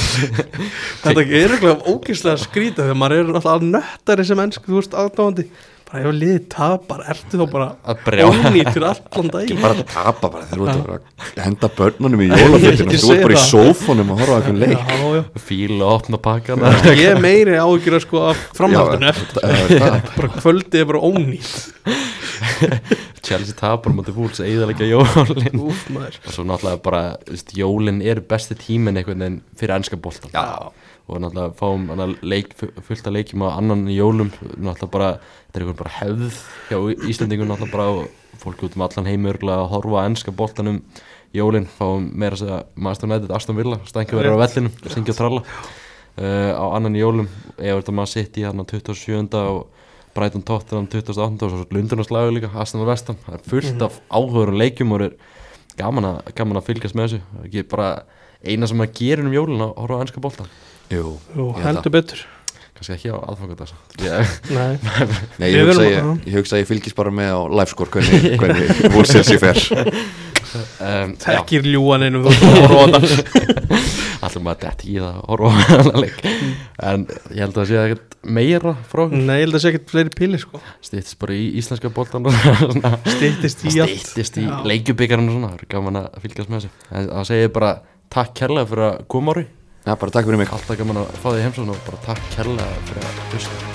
Þetta er eitthvað ógeðslega skrítið þegar maður er alltaf nöttari sem ennsku, þú veist, aðdáðandi bara ef liðið tapar, ertu þá bara að ónýtur allan dag bara að tapa bara þegar þú ert að að henda börnunum í jólafjöldinu þú ert bara í segi sófónum að horfa eitthvað leik. Já, já. Fíl og opna pakkana Ég er meiri áhyggjur að sko af framhaldinu það er það. bara kvöldið er bara ónýtt. Chelsea tapar mútið fúls eðalega jólin. Úf og svo náttúrulega bara jólin er besti tíminn einhvern veginn fyrir ennska boltan Já. Og náttúrulega fáum leik, fullt að leikjum á annan í jólum. Náttúrulega bara, þetta er einhvern bara hefð hjá Íslandingum náttúrulega bara og fólk út um allan heimurglega að horfa á ennska boltanum jólin, fáum meira að segja Master United, Aston Villa, stænki verið á vellinum syngja og tralla. Uh, á annan í jólum, Everton Man City hérna 27. og Brighton Tottenham 28. og svo Lundunarslagur líka Aston og Vestam, það er fullt af áhugurum leikjum og er gaman að, gaman að fylgjast með þessu, ekki bara eina sem maður gerir um jólin að horfa á ennska boltan Jú, Jú, heldur betur. Kannski ekki á aðfangandag ég, Nei, Nei, ég hugsa, ég, ég hugsa að ég fylgist bara með á livescore hvernig, hvernig Wolves fer um, horfa á þetta allir maður detti í það að horfa á þennan leik. En ég held að það sé ekkert meira frá okkur. Nei, ég held að sé ekkert fleiri píli sko. Stýttist bara í íslenska svona. Styttist í allt. Stýttist í leikjubíkarinn og svona, það er gaman að fylgjast með þessu. En það segir bara takk kærlega fyrir að koma ári Já, bara takk fyrir mig. Alltaf gaman að fá því heimsókn og bara takk kærlega fyrir að hlusta